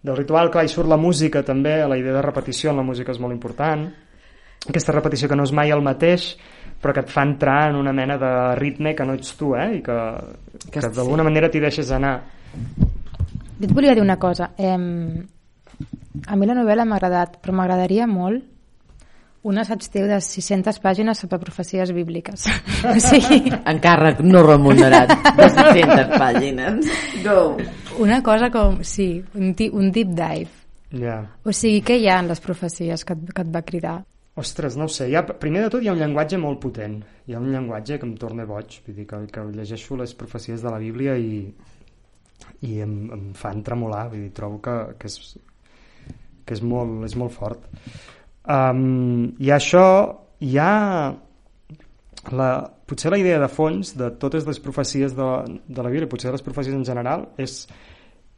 Del ritual, clar, hi surt la música també, la idea de repetició en la música és molt important. Aquesta repetició que no és mai el mateix, però que et fa entrar en una mena de ritme que no ets tu, eh? I que, que, Que d'alguna manera t'hi deixes anar. Jo et volia dir una cosa. Em... A mi la novel·la m'ha agradat, però m'agradaria molt un assaig teu de 600 pàgines sobre profecies bíbliques. o sigui, Encàrrec no remunerat de 600 pàgines. Go! una cosa com... Sí, un, un deep dive. Ja. O sigui, què hi ha en les profecies que et, que et va cridar? Ostres, no ho sé. Ha, primer de tot hi ha un llenguatge molt potent. Hi ha un llenguatge que em torna boig. Vull dir que, que llegeixo les profecies de la Bíblia i, i em, em fan tremolar. Vull dir, trobo que, que, és, que és, molt, és molt fort. Um, I això hi ha la, potser la idea de fons de totes les profecies de, de la Bíblia, potser de les profecies en general, és,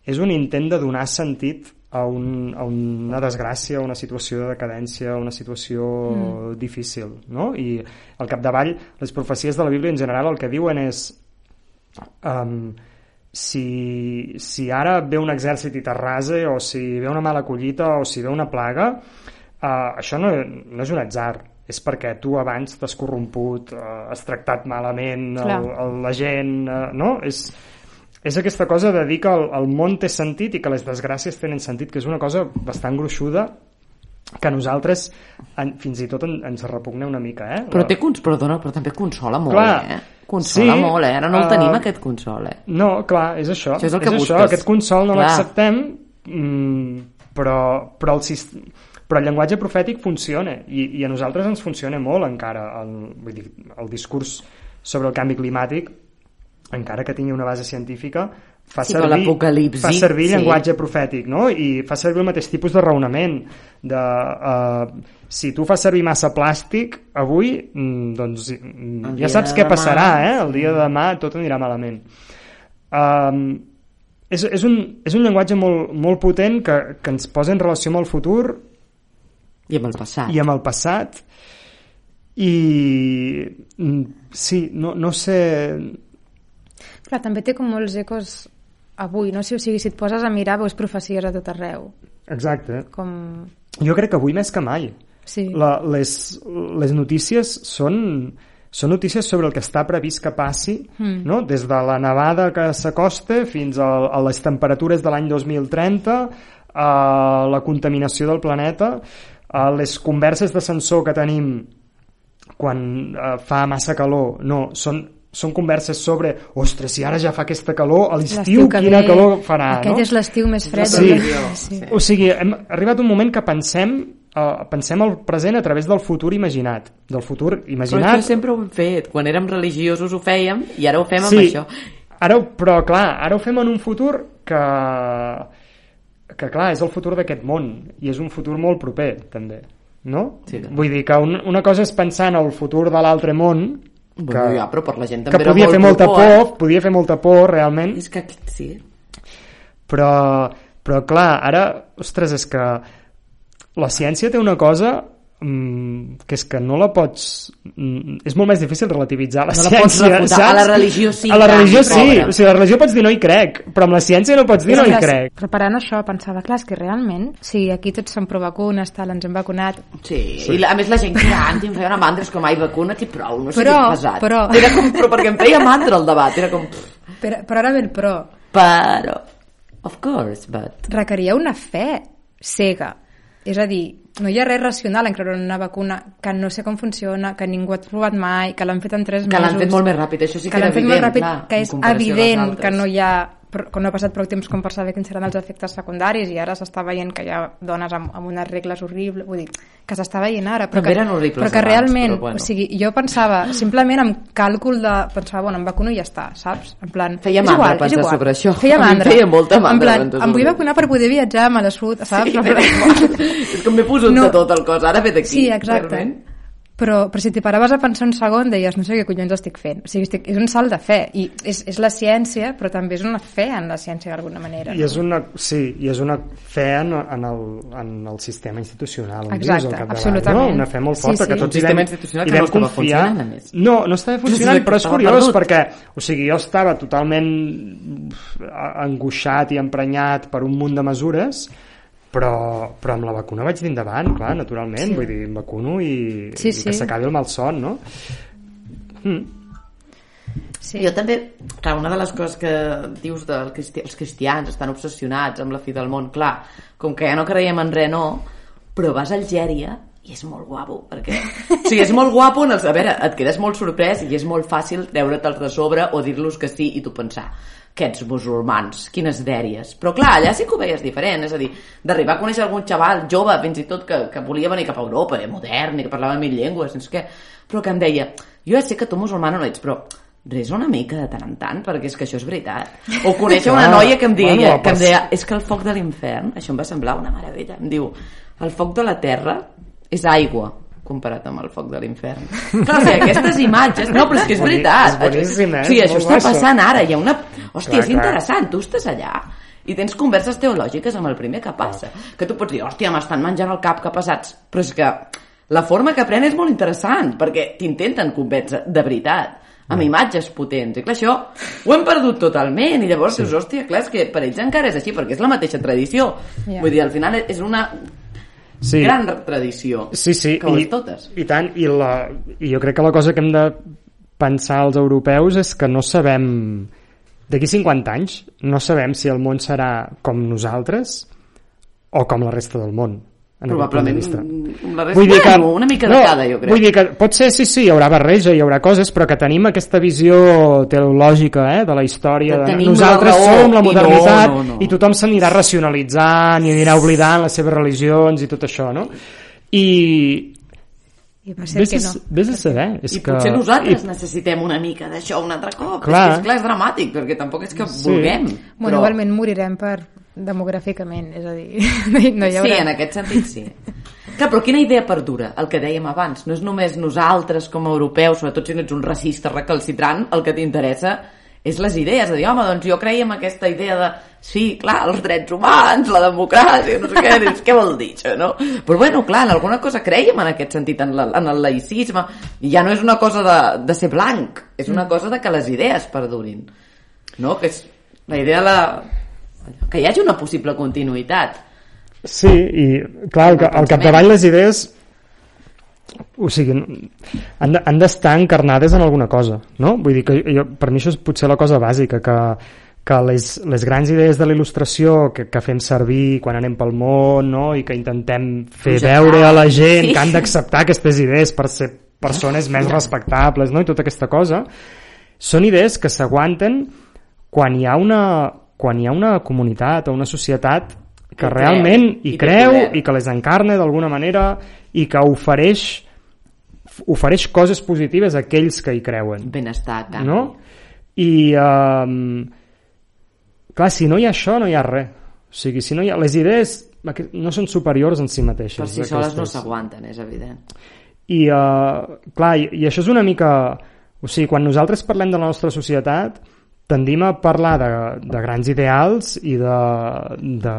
és un intent de donar sentit a, un, a una desgràcia, a una situació de decadència, a una situació mm. difícil, no? I al capdavall, les profecies de la Bíblia en general el que diuen és um, si, si ara ve un exèrcit i t'arrase, o si ve una mala collita, o si ve una plaga, uh, això no, no és un atzar, és perquè tu abans t'has corromput, uh, has tractat malament el, el, la gent, uh, no? És, és aquesta cosa de dir que el, el món té sentit i que les desgràcies tenen sentit, que és una cosa bastant gruixuda que nosaltres en, fins i tot en, ens repugna una mica, eh? Però, té cons... Perdona, però també consola molt, Clar. eh? Consola Sí, molt, eh? Ara no el uh, tenim, aquest consol, eh? No, clar, és això. Això és el que això. busques. Aquest consol no l'acceptem, mm, però, però, el, però el llenguatge profètic funciona i, i a nosaltres ens funciona molt encara el, vull dir, el discurs sobre el canvi climàtic encara que tingui una base científica fa Sí, servir, fa servir sí. llenguatge profètic no? i fa servir el mateix tipus de raonament de, uh, si tu fas servir massa plàstic avui mm, doncs mm, El ja saps de què demà, passarà eh? el sí. dia de demà tot anirà malament um, és, és, un, és un llenguatge molt, molt potent que, que ens posa en relació amb el futur I amb el passat. i amb el passat i mm, sí, no, no sé Clar, també té com molts ecos avui, no? Si, o sigui, si et poses a mirar veus profecies a tot arreu. exacte, Com... jo crec que avui més que mai Sí. la, les, les notícies són, són notícies sobre el que està previst que passi, Mm. no? des de la nevada que s'acosta fins a, a les temperatures de l'any 2030, a la contaminació del planeta, a les converses d'ascensor que tenim quan eh, fa massa calor, no, són són converses sobre, ostres, si ara ja fa aquesta calor, a l'estiu quina ve, calor farà, Aquest no? és l'estiu més fred. Sí. sí. O sigui, hem arribat un moment que pensem uh, pensem el present a través del futur imaginat. Del futur Però imaginat... això sempre ho hem fet. Quan érem religiosos ho fèiem i ara ho fem amb sí, això. Ara, ho- però clar, ara ho fem en un futur que, que clar, és el futur d'aquest món i és un futur molt proper, també. No? Sí, clar. Vull dir que un, una cosa és pensar en el futur de l'altre món, que, Bueno, ja, però per la gent que també era podia molt fer molta por, por, podia fer molta por, realment, Eh? És que sí. però, però clar, ara, ostres, és que la ciència té una cosa que és que no la pots mm, és molt més difícil relativitzar la No la ciència pots refutar. saps? A la religió sí, a la religió sí, o sigui, a la religió pots dir no hi crec però amb la ciència no pots dir no hi Ostres, crec Preparant això pensava, clar, és que realment, si aquí tots som pro vacunes, tal, ens hem vacunat, Sí, sí. i la, a més la gent i em feia una mandra, és com, ai, vacuna't i prou, no Però, pesat. però- Era com, però perquè em feia mandra el debat, era com, però, però ara ve el pro. però, of course, but... Requeria una fe cega. És a dir, no hi ha res racional en creure en una vacuna que no sé com funciona, que ningú ha provat mai, que l'han fet en tres Que mesos... l'han fet molt més ràpid, això sí que, que era l'han fet evident, molt ràpid, clar, que és evident que no hi ha però- no ha passat prou temps com per saber quins seran els efectes secundaris i ara s'està veient que hi ha dones amb, amb unes regles horribles, vull dir, que s'està veient ara, però També que, eren horribles però que abans, realment, però bueno. o sigui, jo pensava, simplement amb càlcul de, pensava, bueno, em vacuno i ja està, saps? En plan, Feia és igual, és igual. sobre això. Feia A mandra. feia molta mandra En plan, em vull vacunar per poder viatjar amb la sud, saps? Sí, igual. és com m'he posat No. de tot el cos, ara ve d'aquí. Sí, exacte. realment. Però, però si t'hi paraves a pensar un segon deies no sé què collons estic fent o sigui, estic, és un salt de fe i és, és la ciència però també és una fe en la ciència d'alguna manera I és una, sí, i és una fe en, en, el, en el sistema institucional on Exacte, capdavall, absolutament. no? una fe molt Sí, forta sí. que Un tots hi sistema vam, institucional hi que no vam confiar funcionant, a més. no, no estava funcionant que però és curiós perdut. perquè o sigui, jo estava totalment angoixat i emprenyat per un munt de mesures però, però amb la vacuna vaig dir endavant, clar, naturalment, Sí. vull dir, em vacuno i, Sí, i sí. que s'acabi el malson, no? Mm. sí. Jo també, clar, una de les coses que dius dels cristi els cristians estan obsessionats amb la fi del món, clar, com que ja no creiem en res, no, però vas a Algèria i és molt guapo, perquè... O sigui, és molt guapo, en els... a veure, et quedes molt sorprès i és molt fàcil treure'te'ls de sobre o dir-los que sí i tu pensar aquests musulmans, quines dèries. Però clar, allà sí que ho veies diferent, és a dir, d'arribar a conèixer algun xaval jove, fins i tot que, que volia venir cap a Europa, eh, modern, i que parlava mil llengües, no sé què, però que em deia, jo ja sé que tu musulmana no ets, però resa una mica de tant en tant, perquè és que això és veritat. O conèixer una noia que em deia, bueno, que em deia, és que el foc de l'infern, això em va semblar una meravella, em diu, el foc de la terra és aigua, comparat amb el foc de l'infern. Clar, o sigui, aquestes imatges... No, però és que és veritat. és boníssim, eh? Sí, això està passant ara. Hi ha una... Hòstia, Clar, és clar. interessant. Tu estàs allà i tens converses teològiques amb el primer que passa. Que tu pots dir, hòstia, m'estan menjant el cap, que pesats. Però és que la forma que pren és molt interessant, perquè t'intenten convèncer de veritat amb imatges potents. I clar, això ho hem perdut totalment. I llavors dius, hòstia, clar, és que per ells encara és així, perquè és la mateixa tradició. Ja. Vull dir, al final és una Sí. gran tradició. Sí, sí, Que ho i, totes. i tant, i, la, i jo crec que la cosa que hem de pensar els europeus és que no sabem d'aquí 50 anys no sabem si el món serà com nosaltres o com la resta del món en aquest Probablement punt de vista. la resta, bueno, una mica de cada, jo crec. Vull dir que pot ser, sí, sí, hi haurà barreja, hi haurà coses, però que tenim aquesta visió teològica eh, de la història. Que De, nosaltres la raó som la i no, modernitat no, no. i tothom s'anirà racionalitzant i anirà oblidant les seves religions i tot això, no? I, I va ser Vés, que a- no. vés a saber. És I que... potser nosaltres I, necessitem una mica d'això un altre cop. Clar. És que, és clar, és dramàtic, perquè tampoc és que Sí. vulguem. Bueno, igualment morirem per demogràficament, és a dir, no hi, hi Sí, haurà... en aquest sentit sí. Clar, però quina idea perdura? El que dèiem abans. No és només nosaltres com a europeus, sobretot si no ets un racista recalcitrant, el que t'interessa és les idees, de dir, home, doncs jo creia en aquesta idea de, sí, clar, els drets humans, la democràcia, no sé què, dius, què vol dir això, no? Però bueno, clar, en alguna cosa creiem en aquest sentit, en, la, en el laïcisme, i ja no és una cosa de, de ser blanc, és una cosa de que les idees perdurin, no? Que és la idea de la... que hi hagi una possible continuïtat. sí, i clar, al, al capdavall les idees o sigui, han de- han d'estar encarnades en alguna cosa, no? Vull dir que jo, per mi això és potser la cosa bàsica, que, que les, les grans idees de la il·lustració que, que fem servir quan anem pel món no? i que intentem fer Projectar. veure a la gent Sí. que han d'acceptar aquestes idees per ser persones més respectables no? i tota aquesta cosa són idees que s'aguanten quan hi ha una quan hi ha una comunitat o una societat que Que creu, realment i hi creu i que les encarna d'alguna manera i que ofereix ofereix coses positives a aquells que hi creuen Benestar, canvi. no? i um, clar, si no hi ha això no hi ha res o sigui, si no hi ha, les idees no són superiors en si mateixes Per si soles no aquestes. s'aguanten, és evident. i uh, clar, i, i això és una mica o sigui, quan nosaltres parlem de la nostra societat tendim a parlar de, de grans ideals i de, de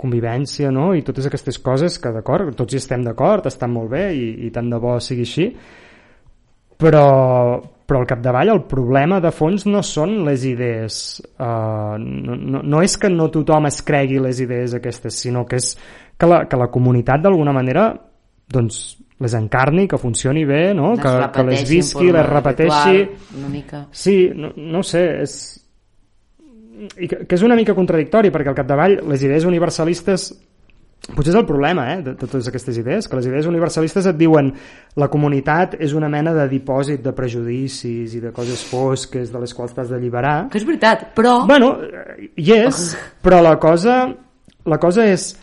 convivència no? i totes aquestes coses que d'acord, tots hi estem d'acord, estan molt bé i, i tant de bo sigui així però, però al capdavall el problema de fons no són les idees uh, no, no, no és que no tothom es cregui les idees aquestes sinó que és que la, que la comunitat d'alguna manera doncs les encarni, que funcioni bé no? que, que les visqui, les repeteixi ritual, Una mica... Sí, no, no sé, és... I que, que és una mica contradictori, perquè al capdavall les idees universalistes potser és el problema eh, de, de totes aquestes idees, que les idees universalistes et diuen la comunitat és una mena de dipòsit de prejudicis i de coses fosques de les quals t'has d'alliberar. Que és veritat, però... Bueno, eh, hi és, però la cosa, la cosa és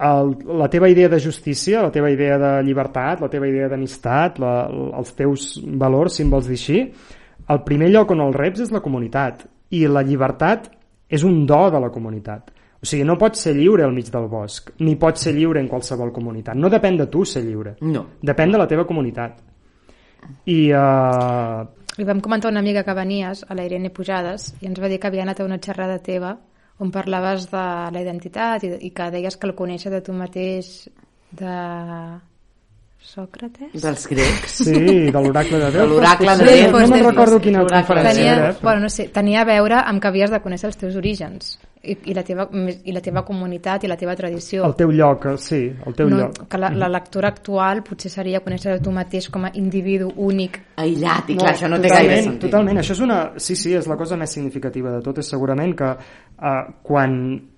el, la teva idea de justícia, la teva idea de llibertat, la teva idea d'amistat, la, els teus valors, si em vols dir així, el primer lloc on els reps és la comunitat. I la llibertat és un do de la comunitat. O sigui, no pots ser lliure al mig del bosc, ni pots ser lliure en qualsevol comunitat. No depèn de tu ser lliure. No. Depèn de la teva comunitat. i uh, Li vam comentar una amiga que venies, a la Irene Pujades, i ens va dir que havia anat a una xerrada teva on parlaves de la identitat i, i que deies que el conèixer de tu mateix de Sòcrates? Dels grecs. sí, de l'oracle de Déu De l'oracle de Sí, Déu. no me'n recordo quina conferència tenia, era eh? bueno, no sé, tenia a veure amb que havies de conèixer els teus orígens i, i, la, teva, i la teva comunitat i la teva tradició. el teu lloc, eh, sí, el teu no, lloc que la, la lectura actual potser seria conèixer tu mateix com a individu únic Aïllat, i clar, això no té gaire sentit. Totalment, això és una... Sí, sí, és la cosa més significativa de tot, és segurament que uh, quan,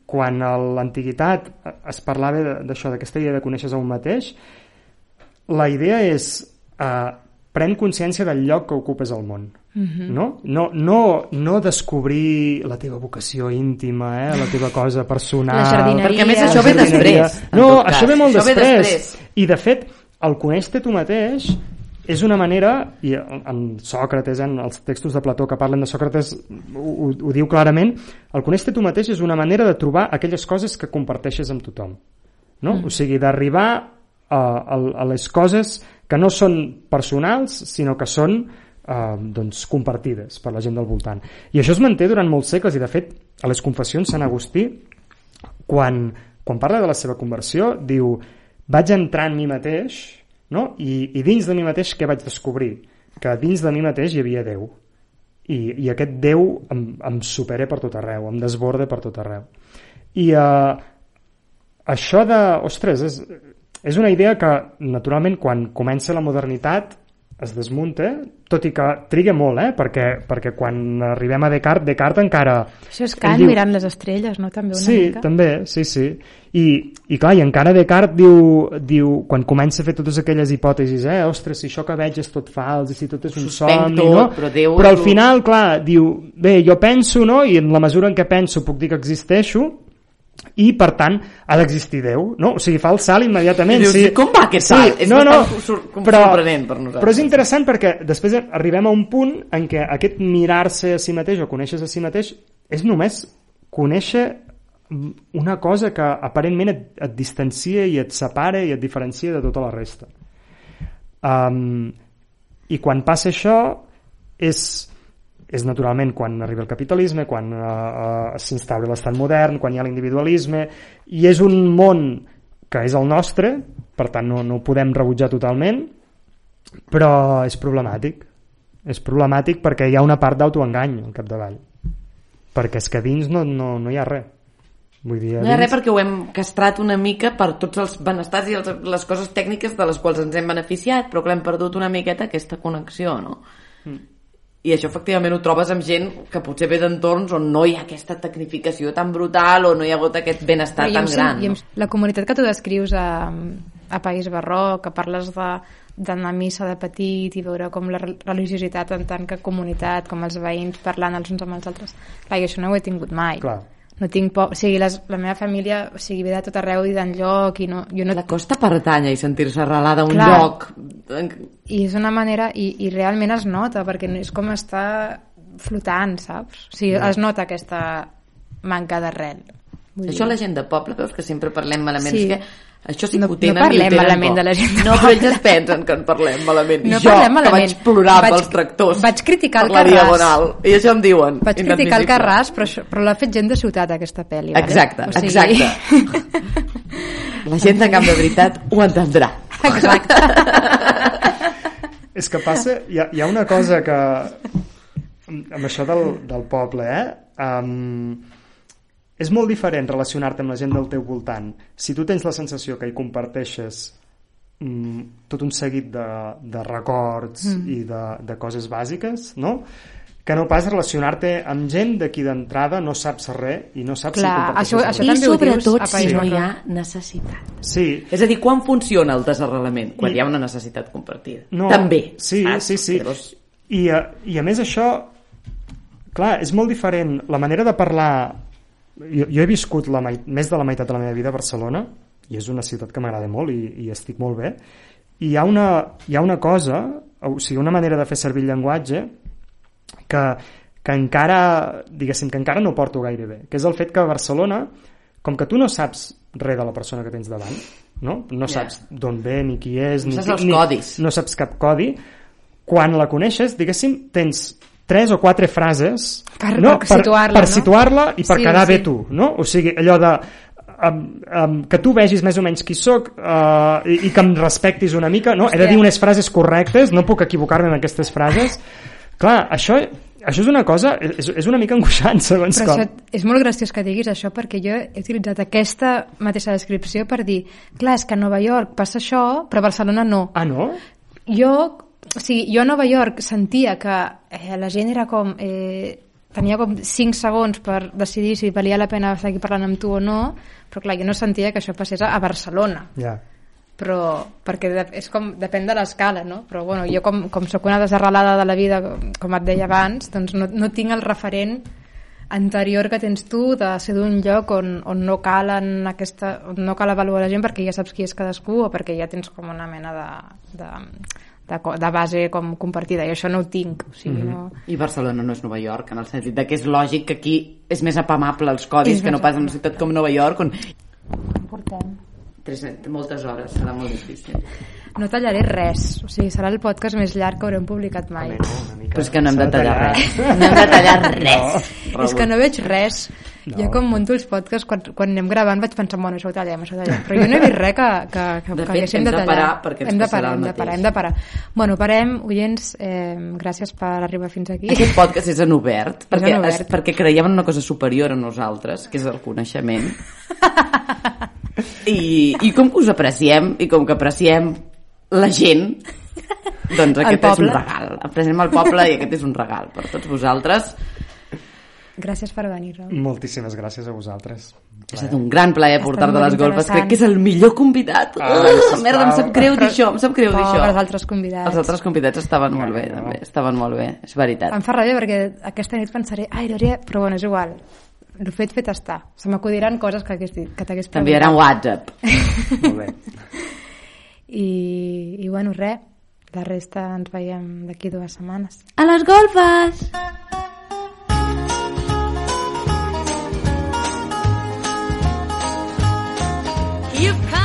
quan a l'antiguitat eh, es parlava de- d'això, d'aquesta idea de conèixer a un mateix, la idea és uh, pren consciència del lloc que ocupes al món. Mhm. no? No, no, no descobrir la teva vocació íntima, eh? la teva cosa personal... La. Perquè a més això ve després. No, això ve molt Això ve després. després. I de fet, el conèixer tu mateix és una manera, i en Sòcrates, en els textos de Plató que parlen de Sòcrates ho, ho, ho diu clarament, el conèixer tu mateix és una manera de trobar aquelles coses que comparteixes amb tothom. No? Mm. O sigui, d'arribar a, a, a les coses que no són personals, sinó que són eh, doncs, compartides per la gent del voltant. I això es manté durant molts segles, i de fet, a les confessions Sant Agustí, quan, quan parla de la seva conversió, diu vaig entrar en mi mateix no? I, i dins de mi mateix què vaig descobrir? Que dins de mi mateix hi havia Déu. I, i aquest Déu em, em supera per tot arreu, em desborda per tot arreu. I eh, això de... Ostres, és, és una idea que, naturalment, quan comença la modernitat es desmunta, tot i que triga molt, eh? perquè, perquè quan arribem a Descartes, Descartes encara... Això és Kant diu- mirant les estrelles, no? També una sí, mica. també, sí, sí. I, I clar, i encara Descartes diu, diu, quan comença a fer totes aquelles hipòtesis, eh, ostres, si això que veig és tot fals, i si tot és un somni, tot, no? però Déu però al final, clar, diu, bé, jo penso, no?, i en la mesura en què penso puc dir que existeixo, i per tant ha d'existir Déu no? o sigui, fa el salt immediatament I dius, sí. com va aquest salt? És no, no, però, sorprenent per nosaltres. però és interessant perquè després arribem a un punt en què aquest mirar-se a si mateix o conèixer a si mateix és només conèixer una cosa que aparentment et, et distancia i et separa i et diferencia de tota la resta um, i quan passa això és és naturalment quan arriba el capitalisme, quan uh, uh, s'instaura l'estat modern, quan hi ha l'individualisme, i és un món que és el nostre, per tant no, no ho podem rebutjar totalment, però és problemàtic. És problemàtic perquè hi ha una part d'autoengany al capdavall. Perquè és que dins no, no, no hi ha res. Vull dir, No hi ha res perquè ho hem castrat una mica per tots els benestars i els, les coses tècniques de les quals ens hem beneficiat, però que l'hem perdut una miqueta aquesta connexió, no? Mm. I això efectivament ho trobes amb gent que potser ve d'entorns on no hi ha aquesta tecnificació tan brutal o no hi ha hagut aquest benestar tan sem- gran. i em- No? La comunitat que tu descrius a, a País Barroc, que parles de d'anar a missa de petit i veure com la re- religiositat en tant que comunitat, com els veïns parlant els uns amb els altres. Clar, jo això no ho he tingut mai. Clar. No tinc por... O sigui, les, la meva família o sigui, ve de tot arreu i d'enlloc i no, jo no, La costa pertanya i sentir-se arrelada a un Clar. lloc. I és una manera, i, i realment es nota, perquè és com estar flotant, saps? O sigui, es nota aquesta manca d'arrel. Vull Això dir. la gent de poble, veus que sempre parlem malament. Sí. És que això sí No- que ho tenen no parlem i ho tenen malament de la gent de No, però ells es pensen que en parlem malament. No jo, parlem malament. que vaig plorar Vaig- pels tractors. vaig criticar el per la Carràs. diagonal. I això em diuen. Vaig criticar el. Carràs, però, això, però l'ha fet gent de ciutat, aquesta pel·li. Vale? Exacte, O sigui- exacte. La gent de camp de veritat ho entendrà. Exacte. És que passa, hi ha, hi ha una cosa que amb això del, del poble, eh? Um, és molt diferent relacionar-te amb la gent del teu voltant. Si tu tens la sensació que hi comparteixes mm, tot un seguit de, de records mm. i de, de coses bàsiques, no? que no pas relacionar-te amb gent de qui d'entrada no saps res i no saps Clar, si això- res. això també ho dius sobretot si no hi ha necessitat. Sí, És a dir, quan funciona el desarrelament? Quan I- hi ha una necessitat compartida. No, També. Sí, saps? sí, sí. Llavors, I, a, I a més això, clar, és molt diferent. La manera de parlar... Jo, jo he viscut la mei, més de la meitat de la meva vida a Barcelona, i és una ciutat que m'agrada molt i, i estic molt bé, i hi ha una, hi ha una cosa, o sigui, una manera de fer servir el llenguatge que, que encara, diguéssim, que encara no porto gaire bé, que és el fet que a Barcelona, com que tu no saps res de la persona que tens davant, no, no saps d'on ve, ni qui és, No ni, saps els ni, codis. no saps cap codi, quan la coneixes, diguéssim, tens tres o quatre frases Per- no? per situar-la, per no? situar-la i per Sí, quedar sí. bé tu, no? O sigui, allò de um, um, que tu vegis més o menys qui sóc uh, i, i que em respectis una mica, no? He de dir unes frases correctes, no puc equivocar-me en aquestes frases. Clar, això, això és una cosa, és, és una mica angoixant, segons Però com. això, és molt graciós que diguis això perquè jo he utilitzat aquesta mateixa descripció per dir, clar, és que a Nova York passa això, però a Barcelona no. Ah, no? Jo, o sigui, jo a Nova York sentia que eh, la gent era com... Eh, tenia com 5 segons per decidir si valia la pena seguir parlant amb tu o no, però clar, jo no sentia que això passés a Barcelona Ja. però perquè és com, depèn de l'escala, no? Però bueno, jo com, com sóc una desarrelada de la vida, com et deia abans, doncs no, no tinc el referent anterior que tens tu de ser d'un lloc on, on no calen aquesta, on no cal avaluar la gent perquè ja saps qui és cadascú o perquè ja tens com una mena de, de, de, de base com compartida i això no ho tinc o sigui, no... I Barcelona no és Nova York, en el sentit de que és lògic que aquí és més apamable els codis És que no pas en una ciutat com Nova York, on Portem. tres, moltes hores serà molt difícil. No tallaré res, o sigui, serà el podcast més llarg que haurem publicat mai. Però és que no hem de tallar tallar. res. No hem de tallar res. És que no veig res. No. Jo com monto els podcasts, quan, quan anem gravant vaig pensar, bueno, això ho tallem, això ho tallem. Però jo no he vist res que, que, que, De que fet, haguéssim hem de de tallar. parar perquè ens hem de passarà parar, el hem de parar, hem de parar. Bueno, parem, oients, eh, gràcies per arribar fins aquí. Aquest podcast és en obert, perquè, en obert. És, perquè creiem en una cosa superior a nosaltres, que és el coneixement. I, I com que us apreciem, i com que apreciem la gent, doncs aquest és un regal. Apreciem el poble i aquest és un regal per tots vosaltres. Gràcies per venir, Raül. Moltíssimes gràcies a vosaltres. Ha estat un gran plaer portar-te molt les golfes. Crec que és el millor convidat. Ai, Uh, merda, em sap greu dir això, em sap greu dir això. Pobres altres convidats. Els altres convidats estaven molt bé, també. Estaven molt bé, és veritat. Em fa ràbia perquè aquesta nit pensaré, ai, hauria... Però bueno, és igual. El fet fet està. Se m'acudiran coses que, hagués dit, que t'hagués T'enviaran WhatsApp. Molt bé. I, I bueno, res. La resta ens veiem d'aquí dues setmanes. A les golfes! You've come